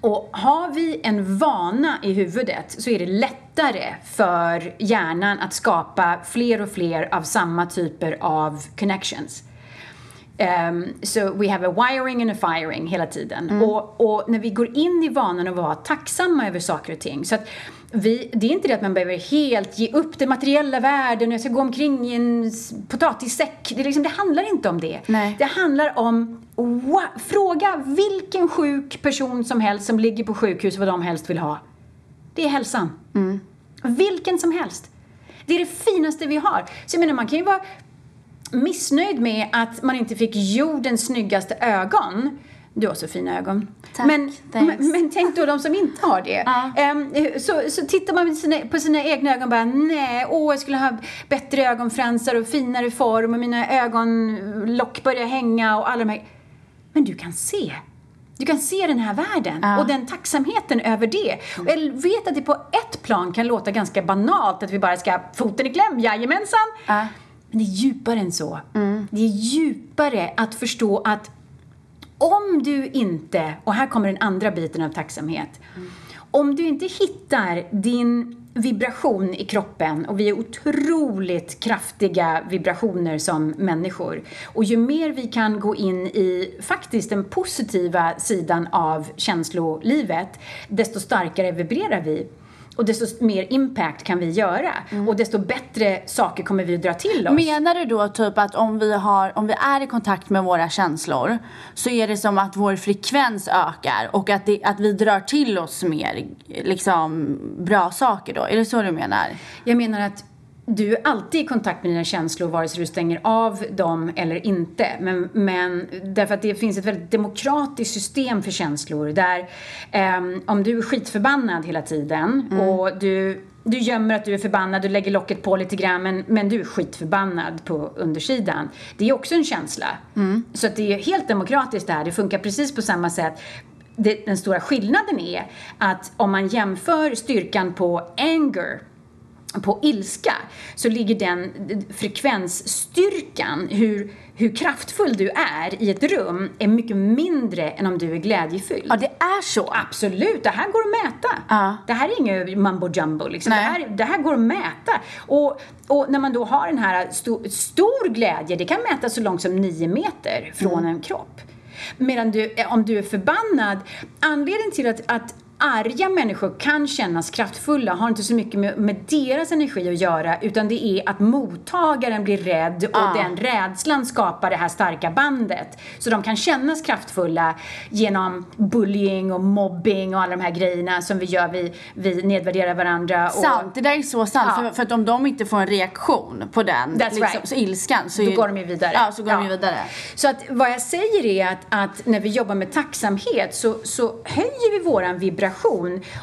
Och har vi en vana i huvudet så är det lättare för hjärnan att skapa fler och fler av samma typer av connections. Um, so we have a wiring and a firing hela tiden. Mm. Och, och, när vi går in i vanan att vara tacksamma över saker och ting. Så att vi, det är inte det att man behöver helt ge upp det materiella värden och jag ska gå omkring i en potatissäck. Det, liksom, det handlar inte om det. Nej. Det handlar om, wow, fråga vilken sjuk person som helst som ligger på sjukhus vad de helst vill ha. Det är hälsan. Mm. Vilken som helst. Det är det finaste vi har. Så jag menar, man kan ju vara missnöjd med att man inte fick jordens snyggaste ögon. Du har så fina ögon. Tack, men, men, men tänk då de som inte har det. Ja. Ehm, så, så tittar man på sina, på sina egna ögon och bara nej, åh jag skulle ha bättre ögonfransar och finare form och mina ögonlock börjar hänga och alla de här. Men du kan se. Du kan se den här världen Ja. och den tacksamheten över det. Och jag vet att det på ett plan kan låta ganska banalt att vi bara ska foten i kläm, jajamensan. Ja. Men det är djupare än så. Det är djupare att förstå att om du inte, och här kommer den andra biten av tacksamhet. Om du inte hittar din vibration i kroppen, och vi är otroligt kraftiga vibrationer som människor. Och ju mer vi kan gå in i faktiskt den positiva sidan av känslolivet, desto starkare vibrerar vi. Och desto mer impact kan vi göra. Och desto bättre saker kommer vi att dra till oss. Menar du då typ att om vi, har, om vi är i kontakt med våra känslor så är det som att vår frekvens ökar och att, det, att vi drar till oss mer liksom, bra saker då? Är det så du menar? Jag menar att du är alltid i kontakt med dina känslor vare sig du stänger av dem eller inte. Men, men därför att det finns ett väldigt demokratiskt system för känslor där ehm, om du är skitförbannad hela tiden och du du gömmer att du är förbannad, du lägger locket på lite grann men, men du är skitförbannad på undersidan. Det är också en känsla. Så att det är helt demokratiskt det här. Det funkar precis på samma sätt. Det, den stora skillnaden är att om man jämför styrkan på anger på ilska så ligger den frekvensstyrkan, hur, hur kraftfull du är i ett rum, är mycket mindre än om du är glädjefylld. Ja, det är så. Absolut, det här går att mäta. Ja. Det här är inget mambo jumbo. Liksom. Det, här, det här går att mäta. Och, och när man då har den här sto, stor glädje, det kan mätas så långt som nio meter från Mm. en kropp. Medan du, om du är förbannad, anledningen till att, att arga människor kan kännas kraftfulla har inte så mycket med, med deras energi att göra utan det är att mottagaren blir rädd och Ja. den rädslan skapar det här starka bandet. Så de kan kännas kraftfulla genom bullying och mobbing och alla de här grejerna som vi gör. Vi, vi nedvärderar varandra. Och, Sant, det där är så sant. Ja. För, för att om de inte får en reaktion på den, That's right. så ilskan, så Då är- går de ju vidare. Ja, så går de Ja. ju vidare. Så att vad jag säger är att, att när vi jobbar med tacksamhet så, så höjer vi våran vibration.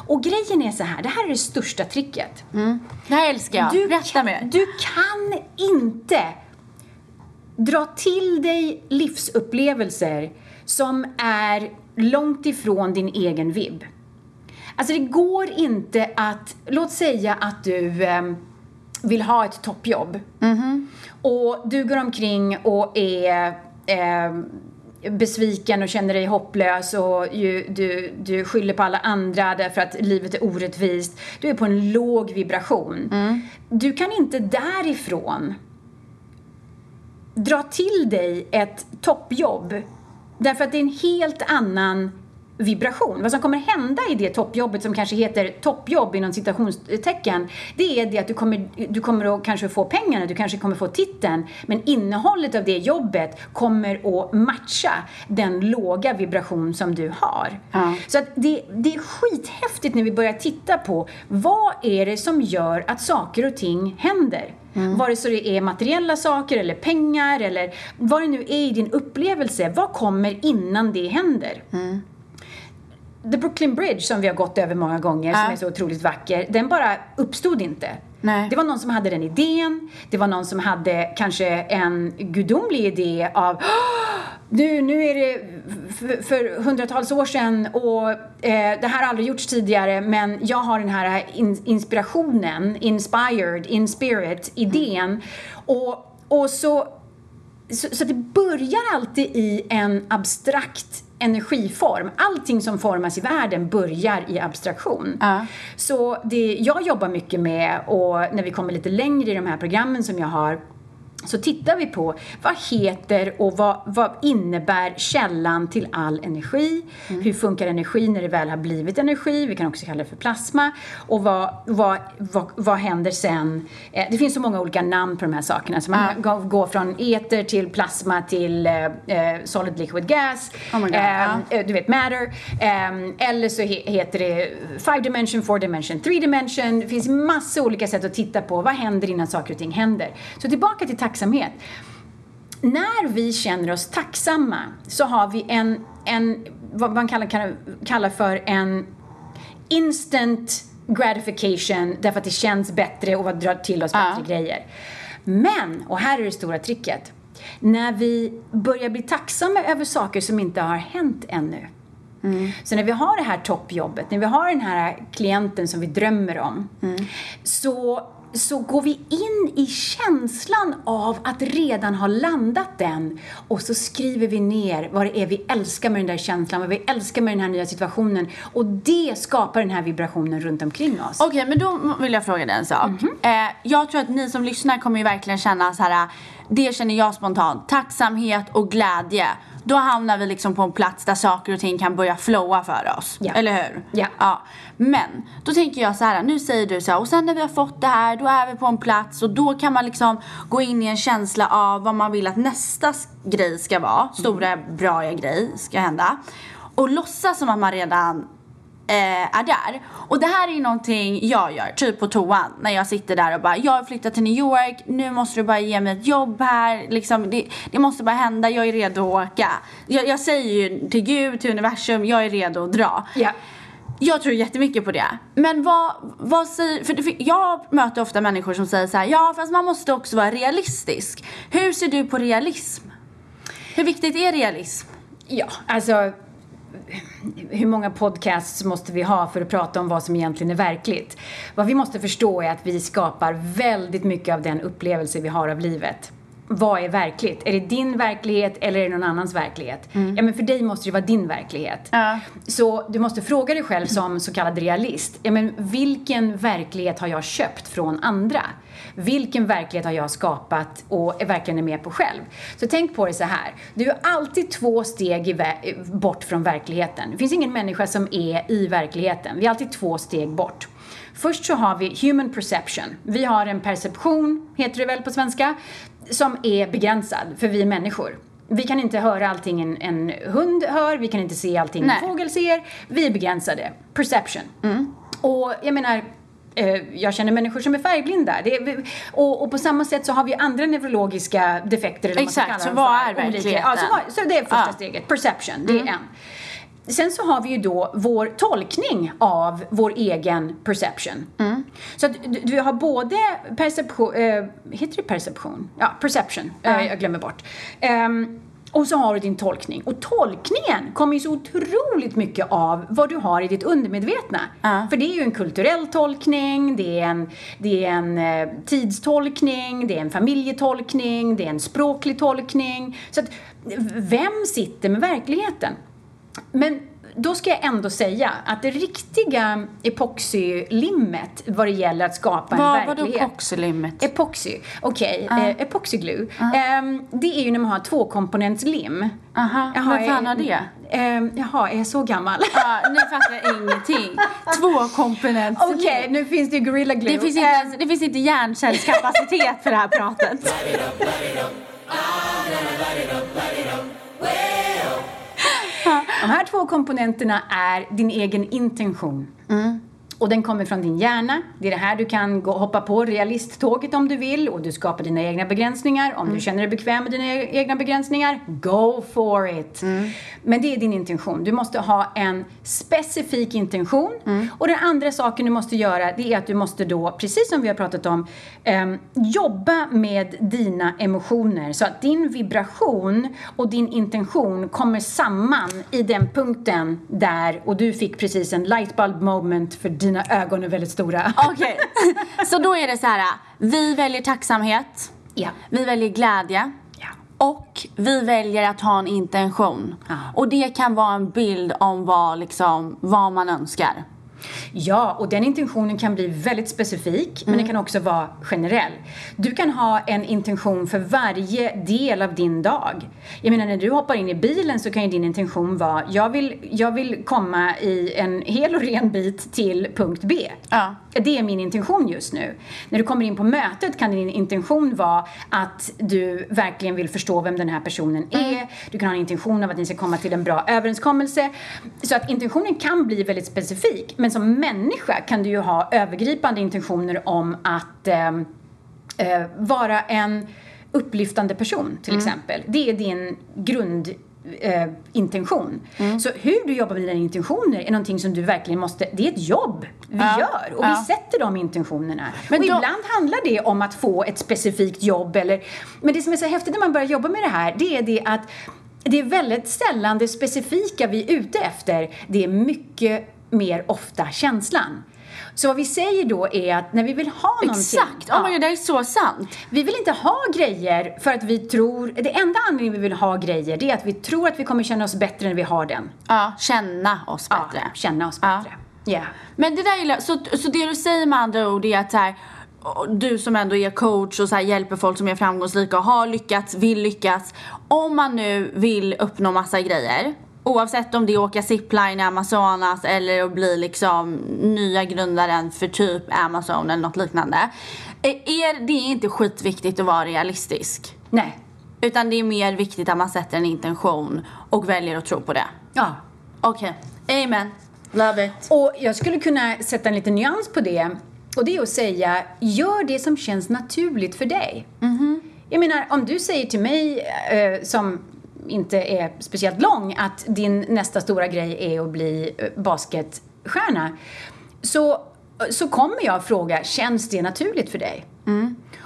Och grejen är så här, det här är det största tricket. Det här älskar jag. Du kan, mer. du kan inte dra till dig livsupplevelser som är långt ifrån din egen vibb. Alltså det går inte att, låt säga att du ehm, vill ha ett toppjobb. Och du går omkring och är ehm, besviken och känner dig hopplös och ju, du, du skyller på alla andra därför att livet är orättvist. Du är på en låg vibration. Du kan inte därifrån dra till dig ett toppjobb därför att det är en helt annan vibration. Vad som kommer hända i det toppjobbet som kanske heter toppjobb inom citationstecken det är det att du kommer, du kommer att kanske få pengarna, du kanske kommer få titeln men innehållet av det jobbet kommer att matcha den låga vibration som du har. Ja. Så att det, det är skithäftigt när vi börjar titta på vad är det som gör att saker och ting händer. Vare sig det är materiella saker eller pengar eller vad det nu är i din upplevelse. Vad kommer innan det händer? The Brooklyn Bridge som vi har gått över många gånger, som är så otroligt vacker, den bara uppstod inte. Nej. Det var någon som hade den idén, det var någon som hade kanske en gudomlig idé av "Åh, nu, nu är det för hundratals år sedan och eh, det här har aldrig gjorts tidigare men jag har den här in, inspirationen, inspired, in spirit, idén. Och, och så så, så det börjar alltid i en abstrakt energiform. Allting som formas i världen börjar i abstraktion. Ja. Så det jag jobbar mycket med och när vi kommer lite längre i de här programmen som jag har så tittar vi på vad heter och vad, vad innebär källan till all energi? Hur funkar energi när det väl har blivit energi? Vi kan också kalla det för plasma. Och vad, vad, vad, vad händer sen? Eh, det finns så många olika namn på de här sakerna. Så man går, går från eter till plasma till eh, eh, solid liquid gas. Oh God, Eh, du vet matter. Ehm, eller så he- heter det five dimension, four dimension, three dimension. Det finns massa olika sätt att titta på vad händer innan saker och ting händer. Så tillbaka till tacksamhet. När vi känner oss tacksamma så har vi en en vad man kallar, kallar, för en instant gratification därför att det känns bättre och drar till oss bättre Ja. grejer. Men, och här är det stora tricket, när vi börjar bli tacksamma över saker som inte har hänt ännu. Så när vi har det här toppjobbet, när vi har den här klienten som vi drömmer om, så, så går vi in i känslan av att redan ha landat den och så skriver vi ner vad det är vi älskar med den där känslan, vad vi älskar med den här nya situationen och det skapar den här vibrationen runt omkring oss. Okej, men då vill jag fråga dig en sak. Eh, jag tror att ni som lyssnar kommer ju verkligen känna så här. Det känner jag spontant. Tacksamhet och glädje. Då hamnar vi liksom på en plats där saker och ting kan börja flowa för oss. Ja. Eller hur? Ja. ja. Men då tänker jag så här. Nu säger du så här. Och sen när vi har fått det här. Då är vi på en plats. Och då kan man liksom gå in i en känsla av vad man vill att nästa grej ska vara. Stora bra grej ska hända. Och låtsas som att man redan eh, är där. Och det här är ju någonting jag gör, typ på toan. När jag sitter där och bara, jag har flyttat till New York, nu måste du bara ge mig ett jobb här. Liksom, det, det måste bara hända, jag är redo att åka. Jag, jag säger ju till Gud, till universum, jag är redo att dra. Ja. Jag tror jättemycket på det. Men vad, vad säger, för, för jag möter ofta människor som säger så här, ja fast man måste också vara realistisk. Hur ser du på realism? Hur viktigt är realism? Ja, alltså hur många podcasts måste vi ha för att prata om vad som egentligen är verkligt? Vad vi måste förstå är att vi skapar väldigt mycket av den upplevelse vi har av livet. Vad är verkligt? Är det din verklighet eller är det någon annans verklighet? Ja, men för dig måste det vara din verklighet. Ja. Så du måste fråga dig själv som så kallad realist. Ja, men vilken verklighet har jag köpt från andra? Vilken verklighet har jag skapat och är verkligen är med på själv? Så tänk på det så här. Du är alltid två steg bort från verkligheten. Det finns ingen människa som är i verkligheten. Vi är alltid två steg bort. Först så har vi human perception. Vi har en perception, heter det väl på svenska, som är begränsad, för vi är människor. Vi kan inte höra allting en, en hund hör, vi kan inte se allting Nej. en fågel ser. Vi är begränsade. Perception. Och jag menar, eh, jag känner människor som är färgblinda. Är, och, och på samma sätt så har vi andra neurologiska defekter. Eller Exakt, så vad är verkligheten? Ja, så, vad- så det är första Ja. Mm. steget. Perception, det är en. Sen så har vi ju då vår tolkning av vår egen perception. Mm. Så att du, du har både perception, eh, heter det perception? Ja, perception, eh, jag glömmer bort. Ehm, och så har du din tolkning. Och tolkningen kommer ju så otroligt mycket av vad du har i ditt undermedvetna. Ja. För det är ju en kulturell tolkning, det är en, det är en eh, tidstolkning, det är en familjetolkning, det är en språklig tolkning. Så att, vem sitter med verkligheten? Men då ska jag ändå säga att det riktiga epoxylimmet vad det gäller att skapa en Vad, vadå verklighet. epoxylimmet? Epoxy, okej, eh, epoxyglue. Ehm, det är ju när man har tvåkomponentslim. Aha, vem fan har det? Ehm, jaha, är jag så gammal? Ja, nu fattar jag ingenting. Två komponenter. Okej, nu finns det ju Gorilla Glue. Det finns, inte, ens- det finns inte hjärncellskapacitet för det här pratet. De här två komponenterna är din egen intention. Mm. Och den kommer från din hjärna. Det är det här du kan gå, hoppa på realisttåget om du vill och du skapar dina egna begränsningar. Om du känner dig bekväm med dina e- egna begränsningar, go for it. Men det är din intention. Du måste ha en specifik intention. Och den andra saken du måste göra det är att du måste då, precis som vi har pratat om, ehm, jobba med dina emotioner så att din vibration och din intention kommer samman i den punkten där och du fick precis en lightbulb moment för dina ögon är väldigt stora. Okej, så då är det så här. Vi väljer tacksamhet. Ja. Vi väljer glädje. Ja. Och vi väljer att ha en intention. Ja. Och det kan vara en bild om vad, liksom, vad man önskar. Ja, och den intentionen kan bli väldigt specifik, men den kan också vara generell. Du kan ha en intention för varje del av din dag. Jag menar, när du hoppar in i bilen så kan ju din intention vara, jag vill, jag vill komma i en hel och ren bit till punkt B. Ja. Det är min intention just nu. När du kommer in på mötet kan din intention vara att du verkligen vill förstå vem den här personen är. Du kan ha en intention av att ni ska komma till en bra överenskommelse. Så att intentionen kan bli väldigt specifik. Men som människa kan du ju ha övergripande intentioner om att ehm, eh, vara en upplyftande person till exempel. Det är din eh, intention. Mm. Så hur du jobbar med dina intentioner är någonting som du verkligen måste, det är ett jobb vi Ja. gör och Ja. vi sätter de intentionerna. Men och då- ibland handlar det om att få ett specifikt jobb eller, men det som är så häftigt när man börjar jobba med det här, det är det att det är väldigt sällan det specifika vi är ute efter, det är mycket mer ofta känslan. Så vad vi säger då är att när vi vill ha någonting Exakt! My god, det är så sant. vi vill inte ha grejer för att vi tror, det enda anledningen vi vill ha grejer det är att vi tror att vi kommer känna oss bättre när vi har den. Ja, känna oss bättre. Ja, känna oss Ja. bättre. Ja. Men det där gillar så, så det du säger med andra ord är att så här, du som ändå är coach och så hjälper folk som är framgångsrika och har lyckats, vill lyckas. Om man nu vill uppnå massa grejer, oavsett om det är att åka zipline i Amazonas eller att bli liksom nya grundaren för typ Amazon eller något liknande. Är det är inte skitviktigt att vara realistisk. Nej. Utan det är mer viktigt att man sätter en intention och väljer att tro på det. Ja. Okej, amen. Love it. Och jag skulle kunna sätta en liten nyans på det. Och det är att säga, gör det som känns naturligt för dig. Jag menar, om du säger till mig eh, som inte är speciellt lång att din nästa stora grej är att bli eh, basketstjärna. Så, så kommer jag fråga, känns det naturligt för dig?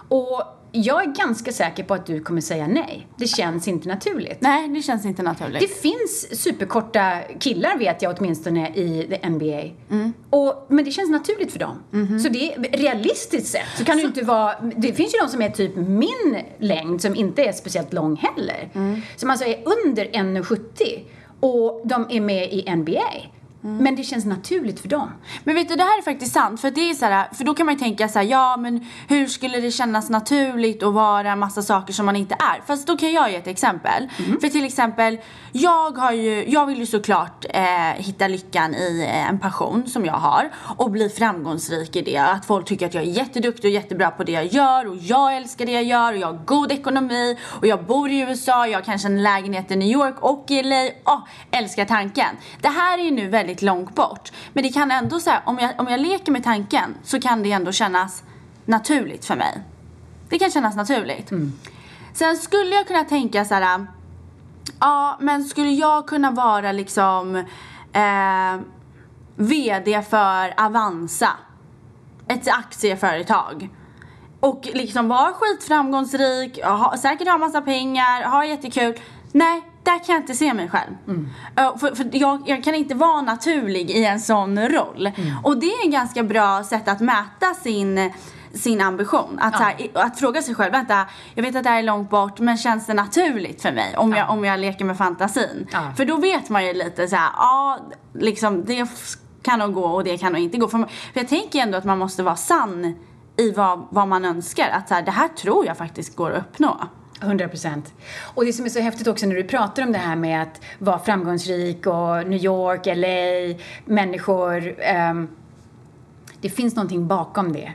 Och jag är ganska säker på att du kommer säga nej. Det känns inte naturligt. Nej, det känns inte naturligt. Det finns superkorta killar vet jag åtminstone i NBA. Och, men det känns naturligt för dem. Så det är realistiskt sett så kan det ju inte vara, det finns ju de som är typ min längd som inte är speciellt lång heller. Som alltså är under 1,70 och de är med i NBA. Men det känns naturligt för dem. Men vet du, det här är faktiskt sant. För, det är så här, för då kan man ju tänka så här, ja men hur skulle det kännas naturligt att vara massa saker som man inte är? Fast då kan jag ge ett exempel. För till exempel, jag har ju, jag vill ju såklart eh, hitta lyckan i eh, en passion som jag har och bli framgångsrik i det. Att folk tycker att jag är jätteduktig och jättebra på det jag gör och jag älskar det jag gör och jag har god ekonomi och jag bor i USA, jag har kanske en lägenhet i New York och i LA. Åh, älskar tanken. Det här är ju nu väldigt långt bort. Men det kan ändå så här, om jag, om jag leker med tanken så kan det ändå kännas naturligt för mig. Det kan kännas naturligt. Sen skulle jag kunna tänka så här. Ja, men skulle jag kunna vara liksom eh, VD för Avanza? Ett aktieföretag. Och liksom vara skitframgångsrik, ha, säkert ha massa pengar, ha jättekul. Nej, där kan jag inte se mig själv. Uh, för för jag, jag kan inte vara naturlig i en sån roll. Och det är ett ganska bra sätt att mäta sin sin ambition. Att, så här, att fråga sig själv, vänta, jag vet att det här är långt bort men känns det naturligt för mig om, jag, om jag leker med fantasin? Ja. För då vet man ju lite så här, ja, liksom det kan nog gå och det kan nog inte gå. För, man, för jag tänker ändå att man måste vara sann i vad, vad man önskar. Att så här, det här tror jag faktiskt går att uppnå. 100 procent. Och det som är så häftigt också när du pratar om det här med att vara framgångsrik och New York, LA, människor. ehm, det finns någonting bakom det.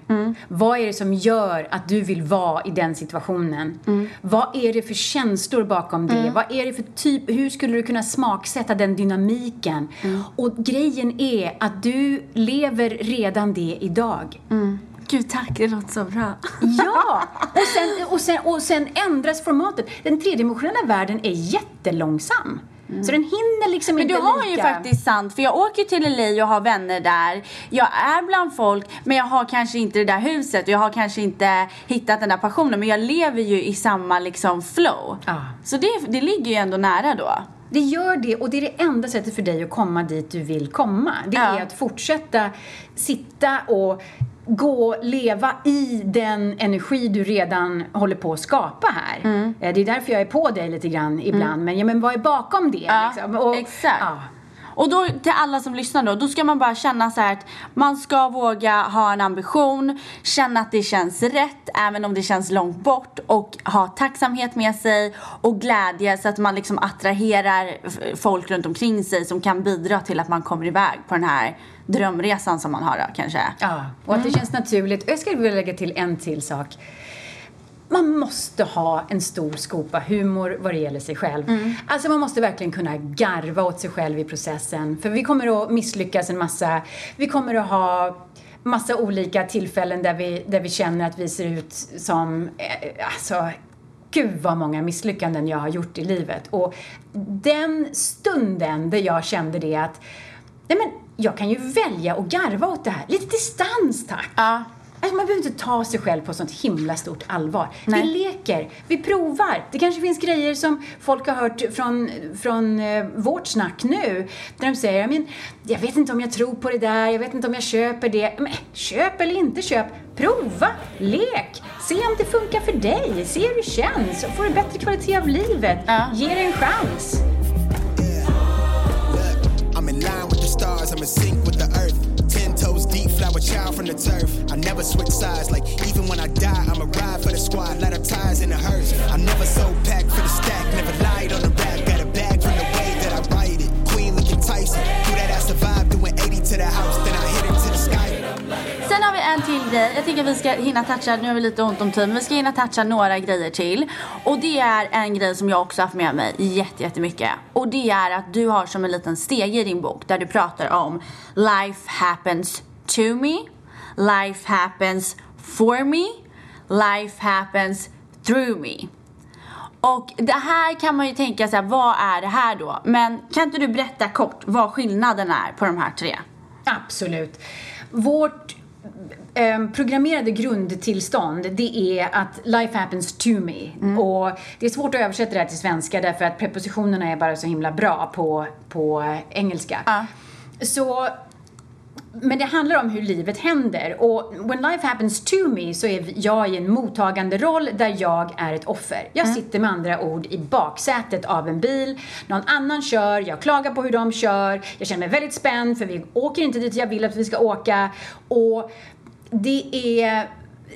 Vad är det som gör att du vill vara i den situationen? Vad är det för känslor bakom det? Vad är det för typ, hur skulle du kunna smaksätta den dynamiken? Och grejen är att du lever redan det idag. Gud tack, det låter så bra. Ja! Och sen, och, sen, och sen ändras formatet. Den tredimensionella världen är jättelångsam. Så den hinner liksom Men du inte har lika... ju faktiskt sant, för jag åker till LA och har vänner där. Jag är bland folk, men jag har kanske inte det där huset och jag har kanske inte hittat den där passionen. Men jag lever ju i samma liksom flow. Ja. Så det, det ligger ju ändå nära då. Det gör det och det är det enda sättet för dig att komma dit du vill komma. Det Ja. är att fortsätta sitta och gå, leva i den energi du redan håller på att skapa här. Mm. Eh, Det är därför jag är på dig lite grann ibland. Men, ja, men vad är bakom det? Ja, liksom? Och- exakt. Ja. Och då till alla som lyssnar då, då ska man bara känna så här att man ska våga ha en ambition, känna att det känns rätt även om det känns långt bort och ha tacksamhet med sig och glädje så att man liksom attraherar folk runt omkring sig som kan bidra till att man kommer iväg på den här drömresan som man har då kanske. Ja, och att det känns naturligt. Jag skulle vilja lägga till en till sak. Man måste ha en stor skopa humor vad det gäller sig själv. Alltså man måste verkligen kunna garva åt sig själv i processen. För vi kommer att misslyckas en massa. Vi kommer att ha massa olika tillfällen där vi, där vi känner att vi ser ut som, eh, alltså gud vad många misslyckanden jag har gjort i livet. Och den stunden där jag kände det att, nej men jag kan ju välja att garva åt det här. Lite distans tack. Ja. Alltså man behöver inte ta sig själv på sånt himla stort allvar. Nej. Vi leker, vi provar. Det kanske finns grejer som folk har hört från, från eh, vårt snack nu. Där de säger, men, jag vet inte om jag tror på det där, jag vet inte om jag köper det. Men köp eller inte köp, prova, lek. Se om det funkar för dig, se hur det känns. Får du bättre kvalitet av livet, Ja. ge det en chans. Look, now a child from the turf. I never switch sides, like even when I die, I'ma ride for the squad, light up ties in the hearse. I'm never so packed for the stack, never lied on the rap, got a bag from the way that I write it. Queen looking Tyson, do that I survived, doing 80 to the house, then I hit it to the sky. Sen har vi en till grej. Jag tycker vi ska hinna toucha, nu har vi lite ont om tid, men vi ska hinna toucha några grejer till. Och det är en grej som jag också haft med mig jättemycket. Och det är att du har som en liten steg i din bok där du pratar om Life happens to me, Life happens for me, Life happens through me. Och det här kan man ju tänka sig, vad är det här då? Men kan inte du berätta kort vad skillnaden är på de här tre? Absolut. Vårt eh, programmerade grundtillstånd det är att life happens to me. Och det är svårt att översätta det här till svenska därför att prepositionerna är bara så himla bra på, på engelska. Ja. Så men det handlar om hur livet händer. Och when life happens to me så är jag i en mottagande roll där jag är ett offer. Jag sitter med andra ord i baksätet av en bil, någon annan kör, jag klagar på hur de kör, jag känner mig väldigt spänd för vi åker inte dit jag vill att vi ska åka. Och det är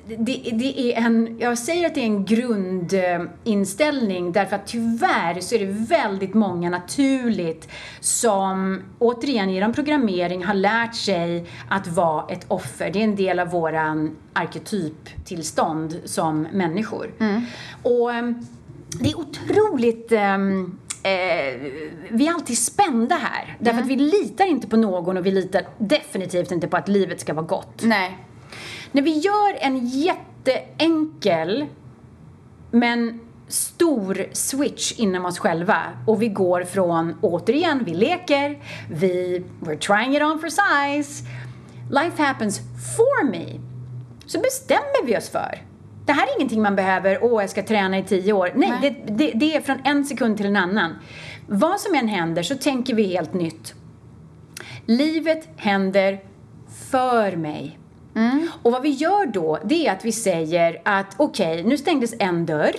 det, det är en, jag säger att det är en grundinställning därför att tyvärr så är det väldigt många naturligt som återigen genom programmering har lärt sig att vara ett offer. Det är en del av våran arketyptillstånd som människor. Och ehm, det är otroligt ehm, Eh, vi är alltid spända här. Därför att vi litar inte på någon och vi litar definitivt inte på att livet ska vara gott. Nej. När vi gör en jätteenkel men stor switch inom oss själva och vi går från, återigen, vi leker, vi, we're trying it on for size, life happens for me, så bestämmer vi oss för det här är ingenting man behöver, åh jag ska träna i tio år. Nej, Nej. Det, det, det är från en sekund till en annan. Vad som än händer så tänker vi helt nytt. Livet händer för mig. Och vad vi gör då, det är att vi säger att okej, nu stängdes en dörr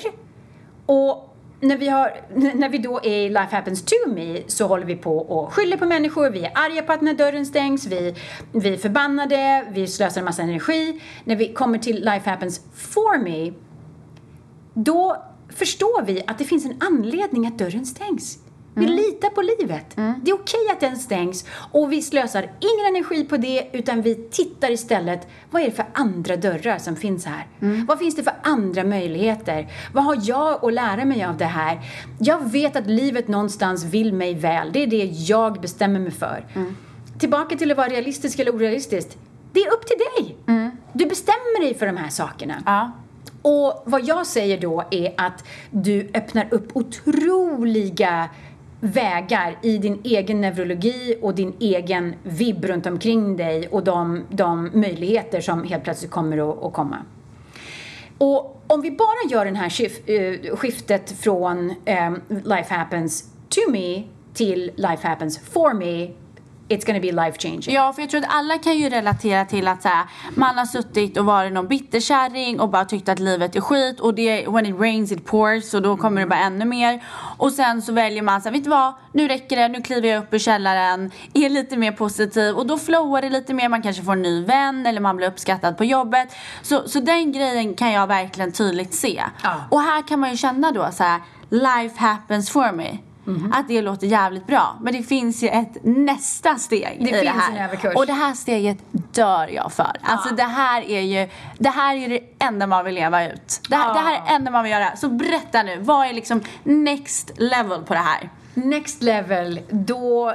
och när vi, har, när vi då är i Life Happens To Me så håller vi på och skyller på människor, vi är arga på att när dörren stängs, vi, vi är förbannade, vi slösar en massa energi. När vi kommer till Life Happens For Me då förstår vi att det finns en anledning att dörren stängs. Vi litar på livet. Det är okej att den stängs och vi slösar ingen energi på det utan vi tittar istället, vad är det för andra dörrar som finns här? Vad finns det för andra möjligheter? Vad har jag att lära mig av det här? Jag vet att livet någonstans vill mig väl. Det är det jag bestämmer mig för. Tillbaka till att vara realistisk eller orealistisk. Det är upp till dig. Du bestämmer dig för de här sakerna. Ja. Och vad jag säger då är att du öppnar upp otroliga vägar i din egen neurologi och din egen vibb runt omkring dig och de, de möjligheter som helt plötsligt kommer att, att komma. Och om vi bara gör det här skif- eh, skiftet från ehm, life happens to me till life happens for me, it's gonna be life changing. Ja, för jag tror att alla kan ju relatera till att så här, man har suttit och varit någon bitterkärring och bara tyckt att livet är skit och det when it rains it pours och då kommer det bara ännu mer. Och sen så väljer man så här, vet du vad, nu räcker det, nu kliver jag upp ur källaren, är lite mer positiv och då flowar det lite mer, man kanske får en ny vän eller man blir uppskattad på jobbet. Så, så den grejen kan jag verkligen tydligt se. Ja. Och här kan man ju känna då så här, life happens for me. Mhm. Att det låter jävligt bra. Men det finns ju ett nästa steg Det i det här. en. Och det här steget dör jag för. Alltså det här är ju det här är det enda man vill leva ut. Det här, Ja. det här är det enda man vill göra. Så berätta nu, vad är liksom next level på det här? Next level, då,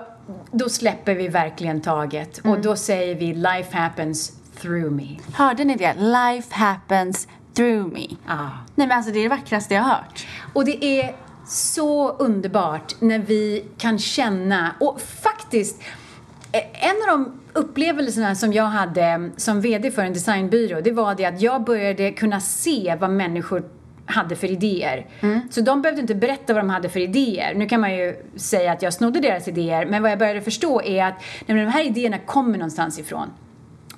då släpper vi verkligen taget och då säger vi life happens through me. Hörde ni det? Life happens through me. Ah. Nej men alltså det är det vackraste jag har hört. Och det är så underbart när vi kan känna, och faktiskt, eh, en av de upplevelserna som jag hade som VD för en designbyrå, det var det att jag började kunna se vad människor hade för idéer. Så de behövde inte berätta vad de hade för idéer. Nu kan man ju säga att jag snodde deras idéer, men vad jag började förstå är att nej, de här idéerna kommer någonstans ifrån.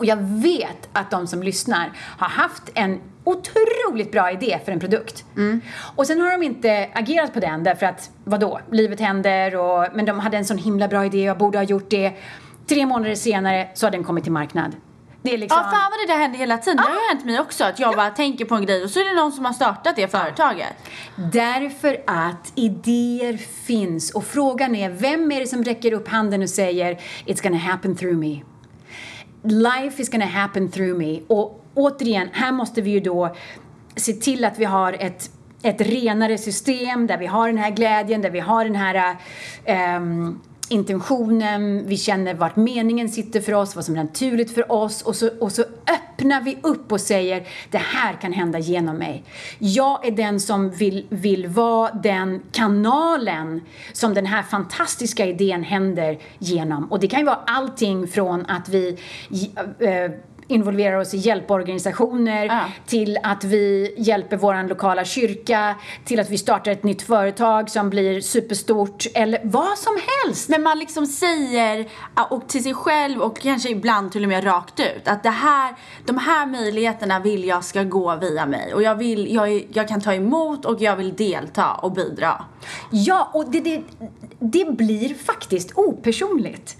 Och jag vet att de som lyssnar har haft en otroligt bra idé för en produkt. Och sen har de inte agerat på den därför att, vadå, livet händer och, men de hade en sån himla bra idé, jag borde ha gjort det. Tre månader senare så har den kommit till marknad. Det är liksom... Ja fan vad det där händer hela tiden. Det har ju hänt mig också att jag bara tänker på en grej och så är det någon som har startat det företaget. Därför att idéer finns och frågan är vem är det som räcker upp handen och säger It's gonna happen through me. Life is gonna happen through me. Och återigen, här måste vi ju då se till att vi har ett ett renare system där vi har den här glädjen, där vi har den här um, intentionen, vi känner vart meningen sitter för oss, vad som är naturligt för oss och så, och så öppnar vi upp och säger det här kan hända genom mig. Jag är den som vill, vill vara den kanalen som den här fantastiska idén händer genom. Och det kan ju vara allting från att vi äh, involverar oss i hjälporganisationer, Ja. till att vi hjälper vår lokala kyrka, till att vi startar ett nytt företag som blir superstort, eller vad som helst. Men man liksom säger och till sig själv och kanske ibland till och med rakt ut att det här, de här möjligheterna vill jag ska gå via mig och jag, vill, jag, jag kan ta emot och jag vill delta och bidra. Ja, och det, det, det blir faktiskt opersonligt.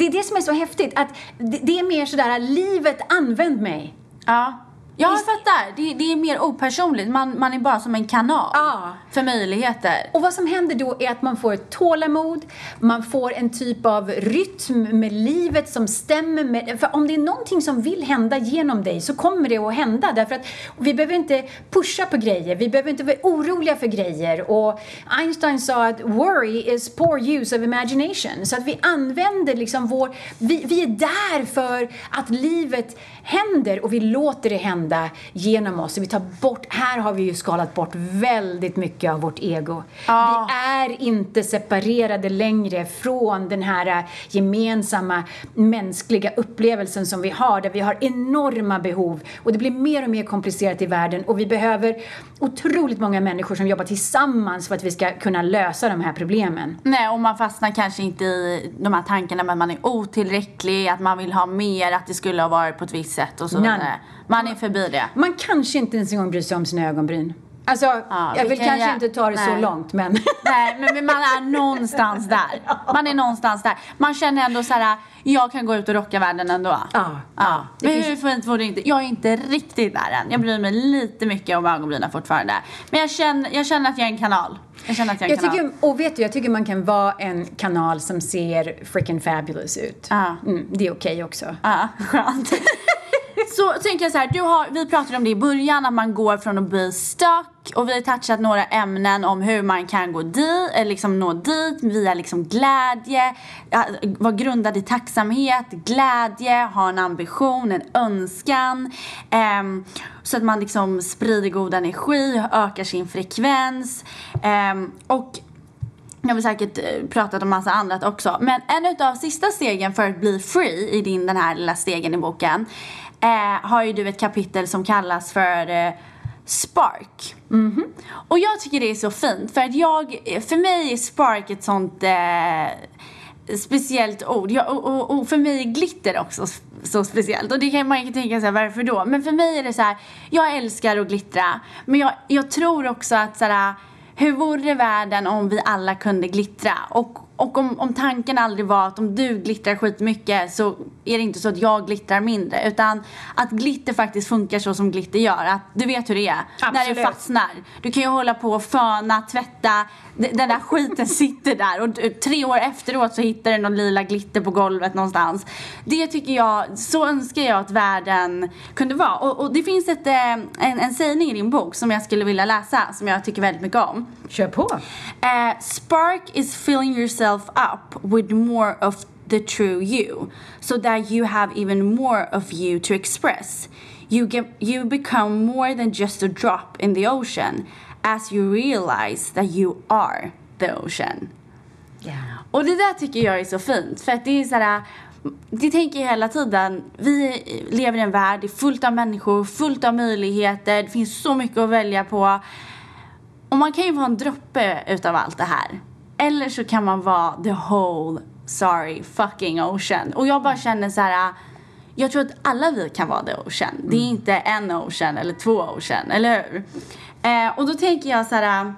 Det är det som är så häftigt, att det, det är mer sådär, livet använd mig. Ja. Ja, jag fattar. Det, det är mer opersonligt. Man, man är bara som en kanal Ja. för möjligheter. Och vad som händer då är att man får ett tålamod, man får en typ av rytm med livet som stämmer med... För om det är någonting som vill hända genom dig så kommer det att hända. Därför att vi behöver inte pusha på grejer, vi behöver inte vara oroliga för grejer. Och Einstein sa att worry is poor use of imagination. Så att vi använder liksom vår... Vi, vi är där för att livet händer och vi låter det hända genom oss. Vi tar bort, här har vi ju skalat bort väldigt mycket av vårt ego. Ja. Vi är inte separerade längre från den här gemensamma mänskliga upplevelsen som vi har, där vi har enorma behov. Och det blir mer och mer komplicerat i världen och vi behöver otroligt många människor som jobbar tillsammans för att vi ska kunna lösa de här problemen. Nej, och man fastnar kanske inte i de här tankarna att man är otillräcklig, att man vill ha mer, att det skulle ha varit på ett visst sätt och så vidare. Man är förbi det. Man kanske inte ens en gång bryr sig om sina ögonbryn. Alltså, Ja, jag vill kanske jä- inte ta det så Nej. långt, men... Nej, men, men man är någonstans där. Man är någonstans där. Man känner ändå så här, jag kan gå ut och rocka världen ändå. Ja, ja. Men finns- hur fint vore det inte? Jag är inte riktigt där än. Jag bryr mig lite mycket om ögonbrynen fortfarande. Men jag känner, jag känner att jag är en kanal. Jag känner att jag är en Jag kanal. tycker, och vet du, jag tycker man kan vara en kanal som ser freaking fabulous ut. Ja. Mm, det är okej också. Ja, skönt. Så tänker jag så här, du har, vi pratade om det i början, att man går från att bli stuck och vi har touchat några ämnen om hur man kan gå dit, eller eh, liksom nå dit via liksom glädje, vara grundad i tacksamhet, glädje, ha en ambition, en önskan. ehm, så att man liksom sprider god energi, ökar sin frekvens. ehm, och jag har säkert eh, pratat om massa annat också. Men en av sista stegen för att bli free i din den här lilla stegen i boken eh, har ju du ett kapitel som kallas för eh, Spark. Mhm. Och jag tycker det är så fint för att jag, för mig är Spark ett sånt eh, speciellt ord. Jag, och, och, och för mig är glitter också så speciellt. Och det kan man ju tänka sig varför då? Men för mig är det så här, jag älskar att glittra. Men jag, jag tror också att så här, hur vore världen om vi alla kunde glittra? Och, och om, om tanken aldrig var att om du glittrar skitmycket så är det inte så att jag glittrar mindre. Utan att glitter faktiskt funkar så som glitter gör. Att du vet hur det är. När det Absolut. fastnar. Du kan ju hålla på och föna, tvätta. Den där skiten sitter där. Och tre år efteråt så hittar du någon lila glitter på golvet någonstans. Det tycker jag, så önskar jag att världen kunde vara. Och, och det finns ett, eh, en, en sägning i din bok som jag skulle vilja läsa. Som jag tycker väldigt mycket om. Kör på! Uh, spark is filling yourself up with more of the true you, so that you have even more of you to express. you, get, you become more than just a drop in the ocean as you realize that you are the ocean. Ja. Och det där tycker jag är så fint. För att det är så här, det tänker jag hela tiden. Vi lever i en värld, det är fullt av människor, fullt av möjligheter. Det finns så mycket att välja på. Och man kan ju vara en droppe utav allt det här. Eller så kan man vara the whole, sorry, fucking ocean. Och jag bara känner så här. Jag tror att alla vi kan vara the ocean. Det är inte en ocean eller två ocean, eller hur? Eh, och då tänker jag så här.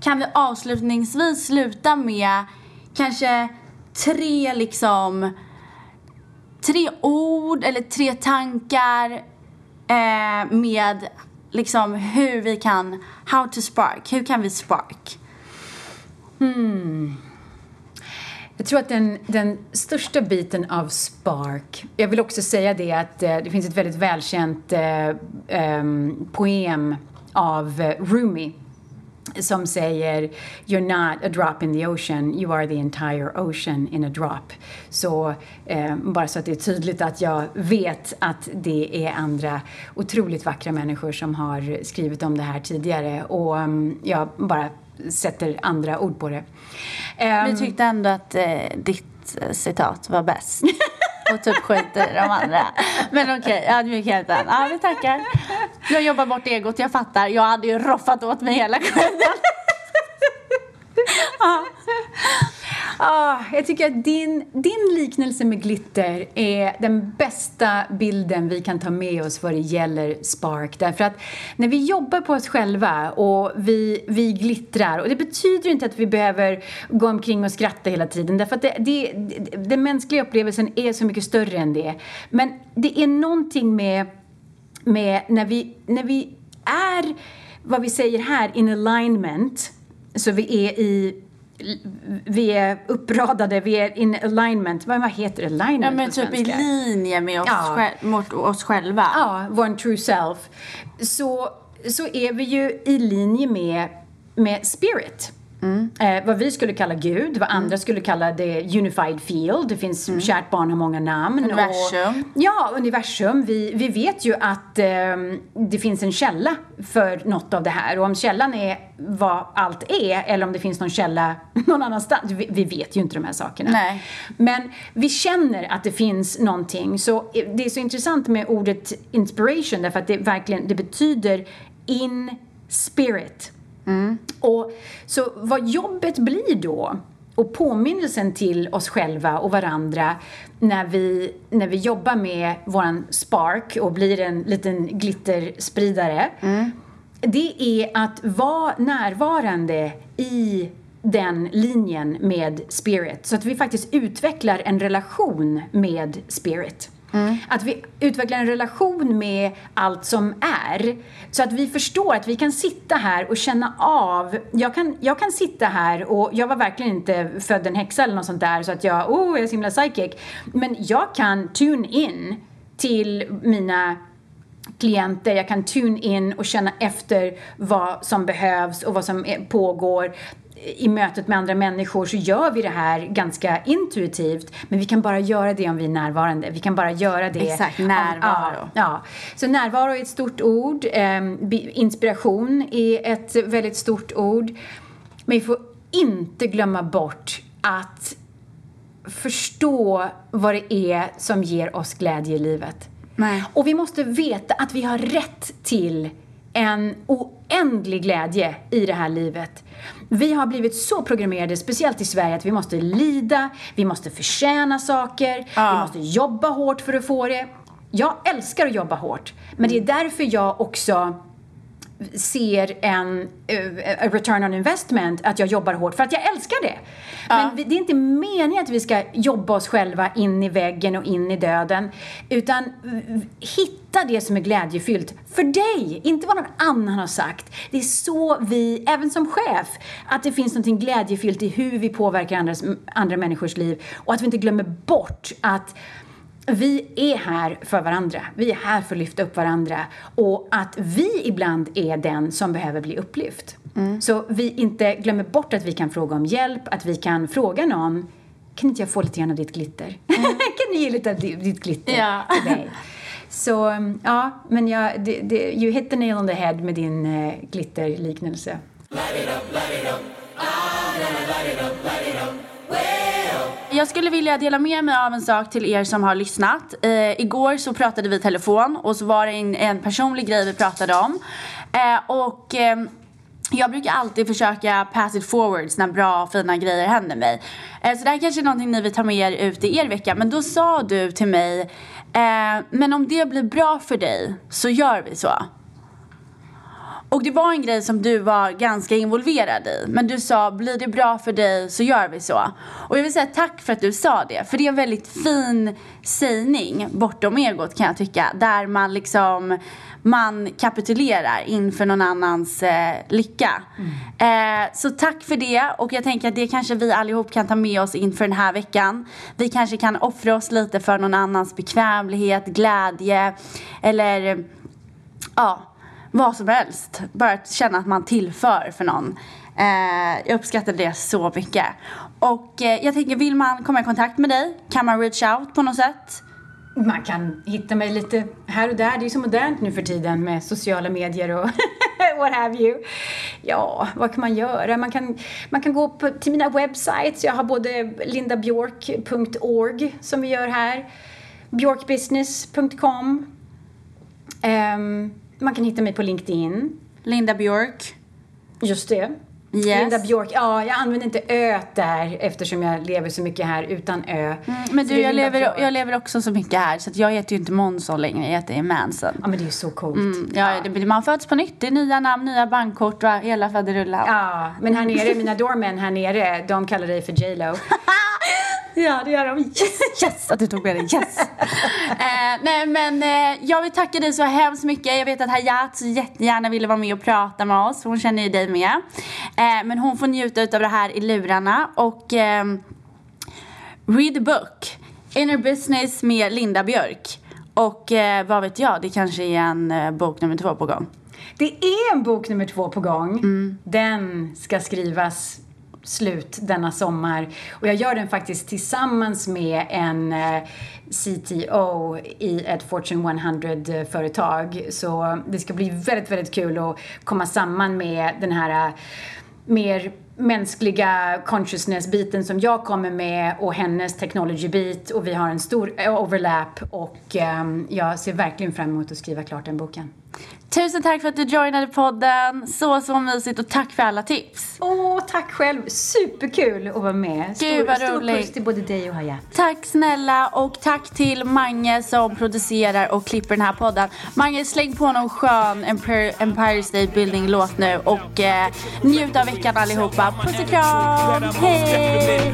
Kan vi avslutningsvis sluta med kanske tre liksom tre ord eller tre tankar eh, med liksom hur vi kan how to spark, hur kan vi spark? Hmm. Jag tror att den, den största biten av Spark, jag vill också säga det att eh, det finns ett väldigt välkänt eh, eh, poem av eh, Rumi som säger You're not a drop in the ocean, you are the entire ocean in a drop. Så eh, bara så att det är tydligt att jag vet att det är andra otroligt vackra människor som har skrivit om det här tidigare och ehm, um, jag bara sätter andra ord på det. Em, Vi tyckte ändå att eh, ditt eh, citat var bäst. Och typ skiter de andra. Men okej, ödmjukheten. Ja, vi tackar. Jag jobbar bort egot, jag fattar. Jag hade ju roffat åt mig hela skiten. Ah, jag tycker att din, din liknelse med glitter är den bästa bilden vi kan ta med oss vad det gäller Spark. Därför att när vi jobbar på oss själva och vi, vi glittrar, och det betyder inte att vi behöver gå omkring och skratta hela tiden, därför att det, det, det, den mänskliga upplevelsen är så mycket större än det. Men det är någonting med, med när, vi, när vi är, vad vi säger här, in alignment, så vi är i vi är uppradade, vi är in alignment. Vad, heter alignment Ja, men typ i svenska? linje med oss, Ja. själ- mot oss själva. Ja, vår true self. Så, så är vi ju i linje med, med spirit. Mm. Eh, vad vi skulle kalla Gud, vad andra skulle kalla the unified field. Det finns, kärt barn har många namn. Mm. Universum. Och, ja, universum. Vi, vi vet ju att ehm, det finns en källa för något av det här. Och om källan är vad allt är, eller om det finns någon källa någon annanstans. Vi, vi vet ju inte de här sakerna. Nej. Men vi känner att det finns någonting. Så det är så intressant med ordet inspiration därför att det verkligen det betyder in spirit. Och så vad jobbet blir då och påminnelsen till oss själva och varandra när vi, när vi jobbar med våran spark och blir en liten glitterspridare det är att vara närvarande i den linjen med spirit. Så att vi faktiskt utvecklar en relation med spirit. Mm. Att vi utvecklar en relation med allt som är. Så att vi förstår att vi kan sitta här och känna av. Jag kan, jag kan sitta här och jag var verkligen inte född en häxa eller något sånt där så att jag, oh, jag är så himla psychic. Men jag kan tune in till mina klienter, jag kan tune in och känna efter vad som behövs och vad som pågår. I mötet med andra människor så gör vi det här ganska intuitivt men vi kan bara göra det om vi är närvarande. Vi kan bara göra det Exakt, närvaro. ja, ja. Så närvaro är ett stort ord. Ehm, inspiration är ett väldigt stort ord. Men vi får inte glömma bort att förstå vad det är som ger oss glädje i livet. Nej. Och vi måste veta att vi har rätt till en oändlig glädje i det här livet. Vi har blivit så programmerade, speciellt i Sverige, att vi måste lida, vi måste förtjäna saker, vi måste jobba hårt för att få det. Jag älskar att jobba hårt, men det är därför jag också ser en a return on investment, att jag jobbar hårt för att jag älskar det. Men vi, det är inte meningen att vi ska jobba oss själva in i väggen och in i döden. Utan v- hitta det som är glädjefyllt för dig, inte vad någon annan har sagt. Det är så vi, även som chef, att det finns något glädjefyllt i hur vi påverkar andras, andra människors liv. Och att vi inte glömmer bort att vi är här för varandra. Vi är här för att lyfta upp varandra. Och att vi ibland är den som behöver bli upplyft. Så vi inte glömmer bort att vi kan fråga om hjälp, att vi kan fråga någon kan inte jag få lite grann av ditt glitter? kan du ge lite av di- ditt glitter Ja. till mig? Så ja, men jag, det, det, you hit the nail on the head med din eh, glitterliknelse. Jag skulle vilja dela med mig av en sak till er som har lyssnat. Eh, igår så pratade vi i telefon och så var det en, en personlig grej vi pratade om. Eh, och eh, jag brukar alltid försöka pass it forwards när bra fina grejer händer mig. Eh, så det här kanske är någonting ni vill ta med er ut i er vecka. Men då sa du till mig, eh, men om det blir bra för dig så gör vi så. Och det var en grej som du var ganska involverad i. Men du sa, blir det bra för dig så gör vi så. Och jag vill säga tack för att du sa det. För det är en väldigt fin sägning bortom egot kan jag tycka. Där man liksom, man kapitulerar inför någon annans eh, lycka. Mm. Eh, så tack för det. Och jag tänker att det kanske vi allihop kan ta med oss inför den här veckan. Vi kanske kan offra oss lite för någon annans bekvämlighet, glädje eller ja vad som helst. Bara att känna att man tillför för någon. Eh, jag uppskattar det så mycket. Och eh, jag tänker, vill man komma i kontakt med dig? Kan man reach out på något sätt? Man kan hitta mig lite här och där. Det är ju så modernt nu för tiden med sociala medier och what have you. Ja, vad kan man göra? Man kan, man kan gå på, till mina webbsites. Jag har både lindabjork.org som vi gör här, bjorkbusiness.com. Um, ehm, man kan hitta mig på LinkedIn. Linda Björk. Just det. Yes. Linda Björk. Ja, jag använder inte ö där eftersom jag lever så mycket här utan ö. Mm, men du, jag lever, jag lever också så mycket här så jag heter ju inte Månsson längre, jag heter Manson. Ja, men det är ju så coolt. Mm, ja, ja. Det, man föds på nytt. Det är nya namn, nya bankkort och hela faderullan. Ja, men här nere, mina doormen här nere, de kallar dig för J Lo. Ja, det gör de. Yes, yes att du tog med det. Yes. eh, nej, men eh, jag vill tacka dig så hemskt mycket. Jag vet att Hayat jättegärna ville vara med och prata med oss. Hon känner ju dig med. Eh, men hon får njuta av det här i lurarna. Och eh, read the book. Inner business med Linda Björk. Och eh, vad vet jag, det kanske är en eh, bok nummer två på gång. Det är en bok nummer två på gång. Mm. Den ska skrivas slut denna sommar. Och jag gör den faktiskt tillsammans med en eh, CTO i ett Fortune 100-företag. Så det ska bli väldigt, väldigt kul att komma samman med den här eh, mer mänskliga consciousness-biten som jag kommer med och hennes technology-bit och vi har en stor overlap och eh, jag ser verkligen fram emot att skriva klart den boken. Tusen tack för att du joinade podden. Så, så mysigt och tack för alla tips. Åh, tack själv. Superkul att vara med. Stor, Gud vad roligt. Stor puss till både dig och Hayat. Tack snälla och tack till Mange som producerar och klipper den här podden. Mange, släng på någon skön Empire, Empire State Building-låt nu och eh, njut av veckan allihopa. Puss och kram. Hej!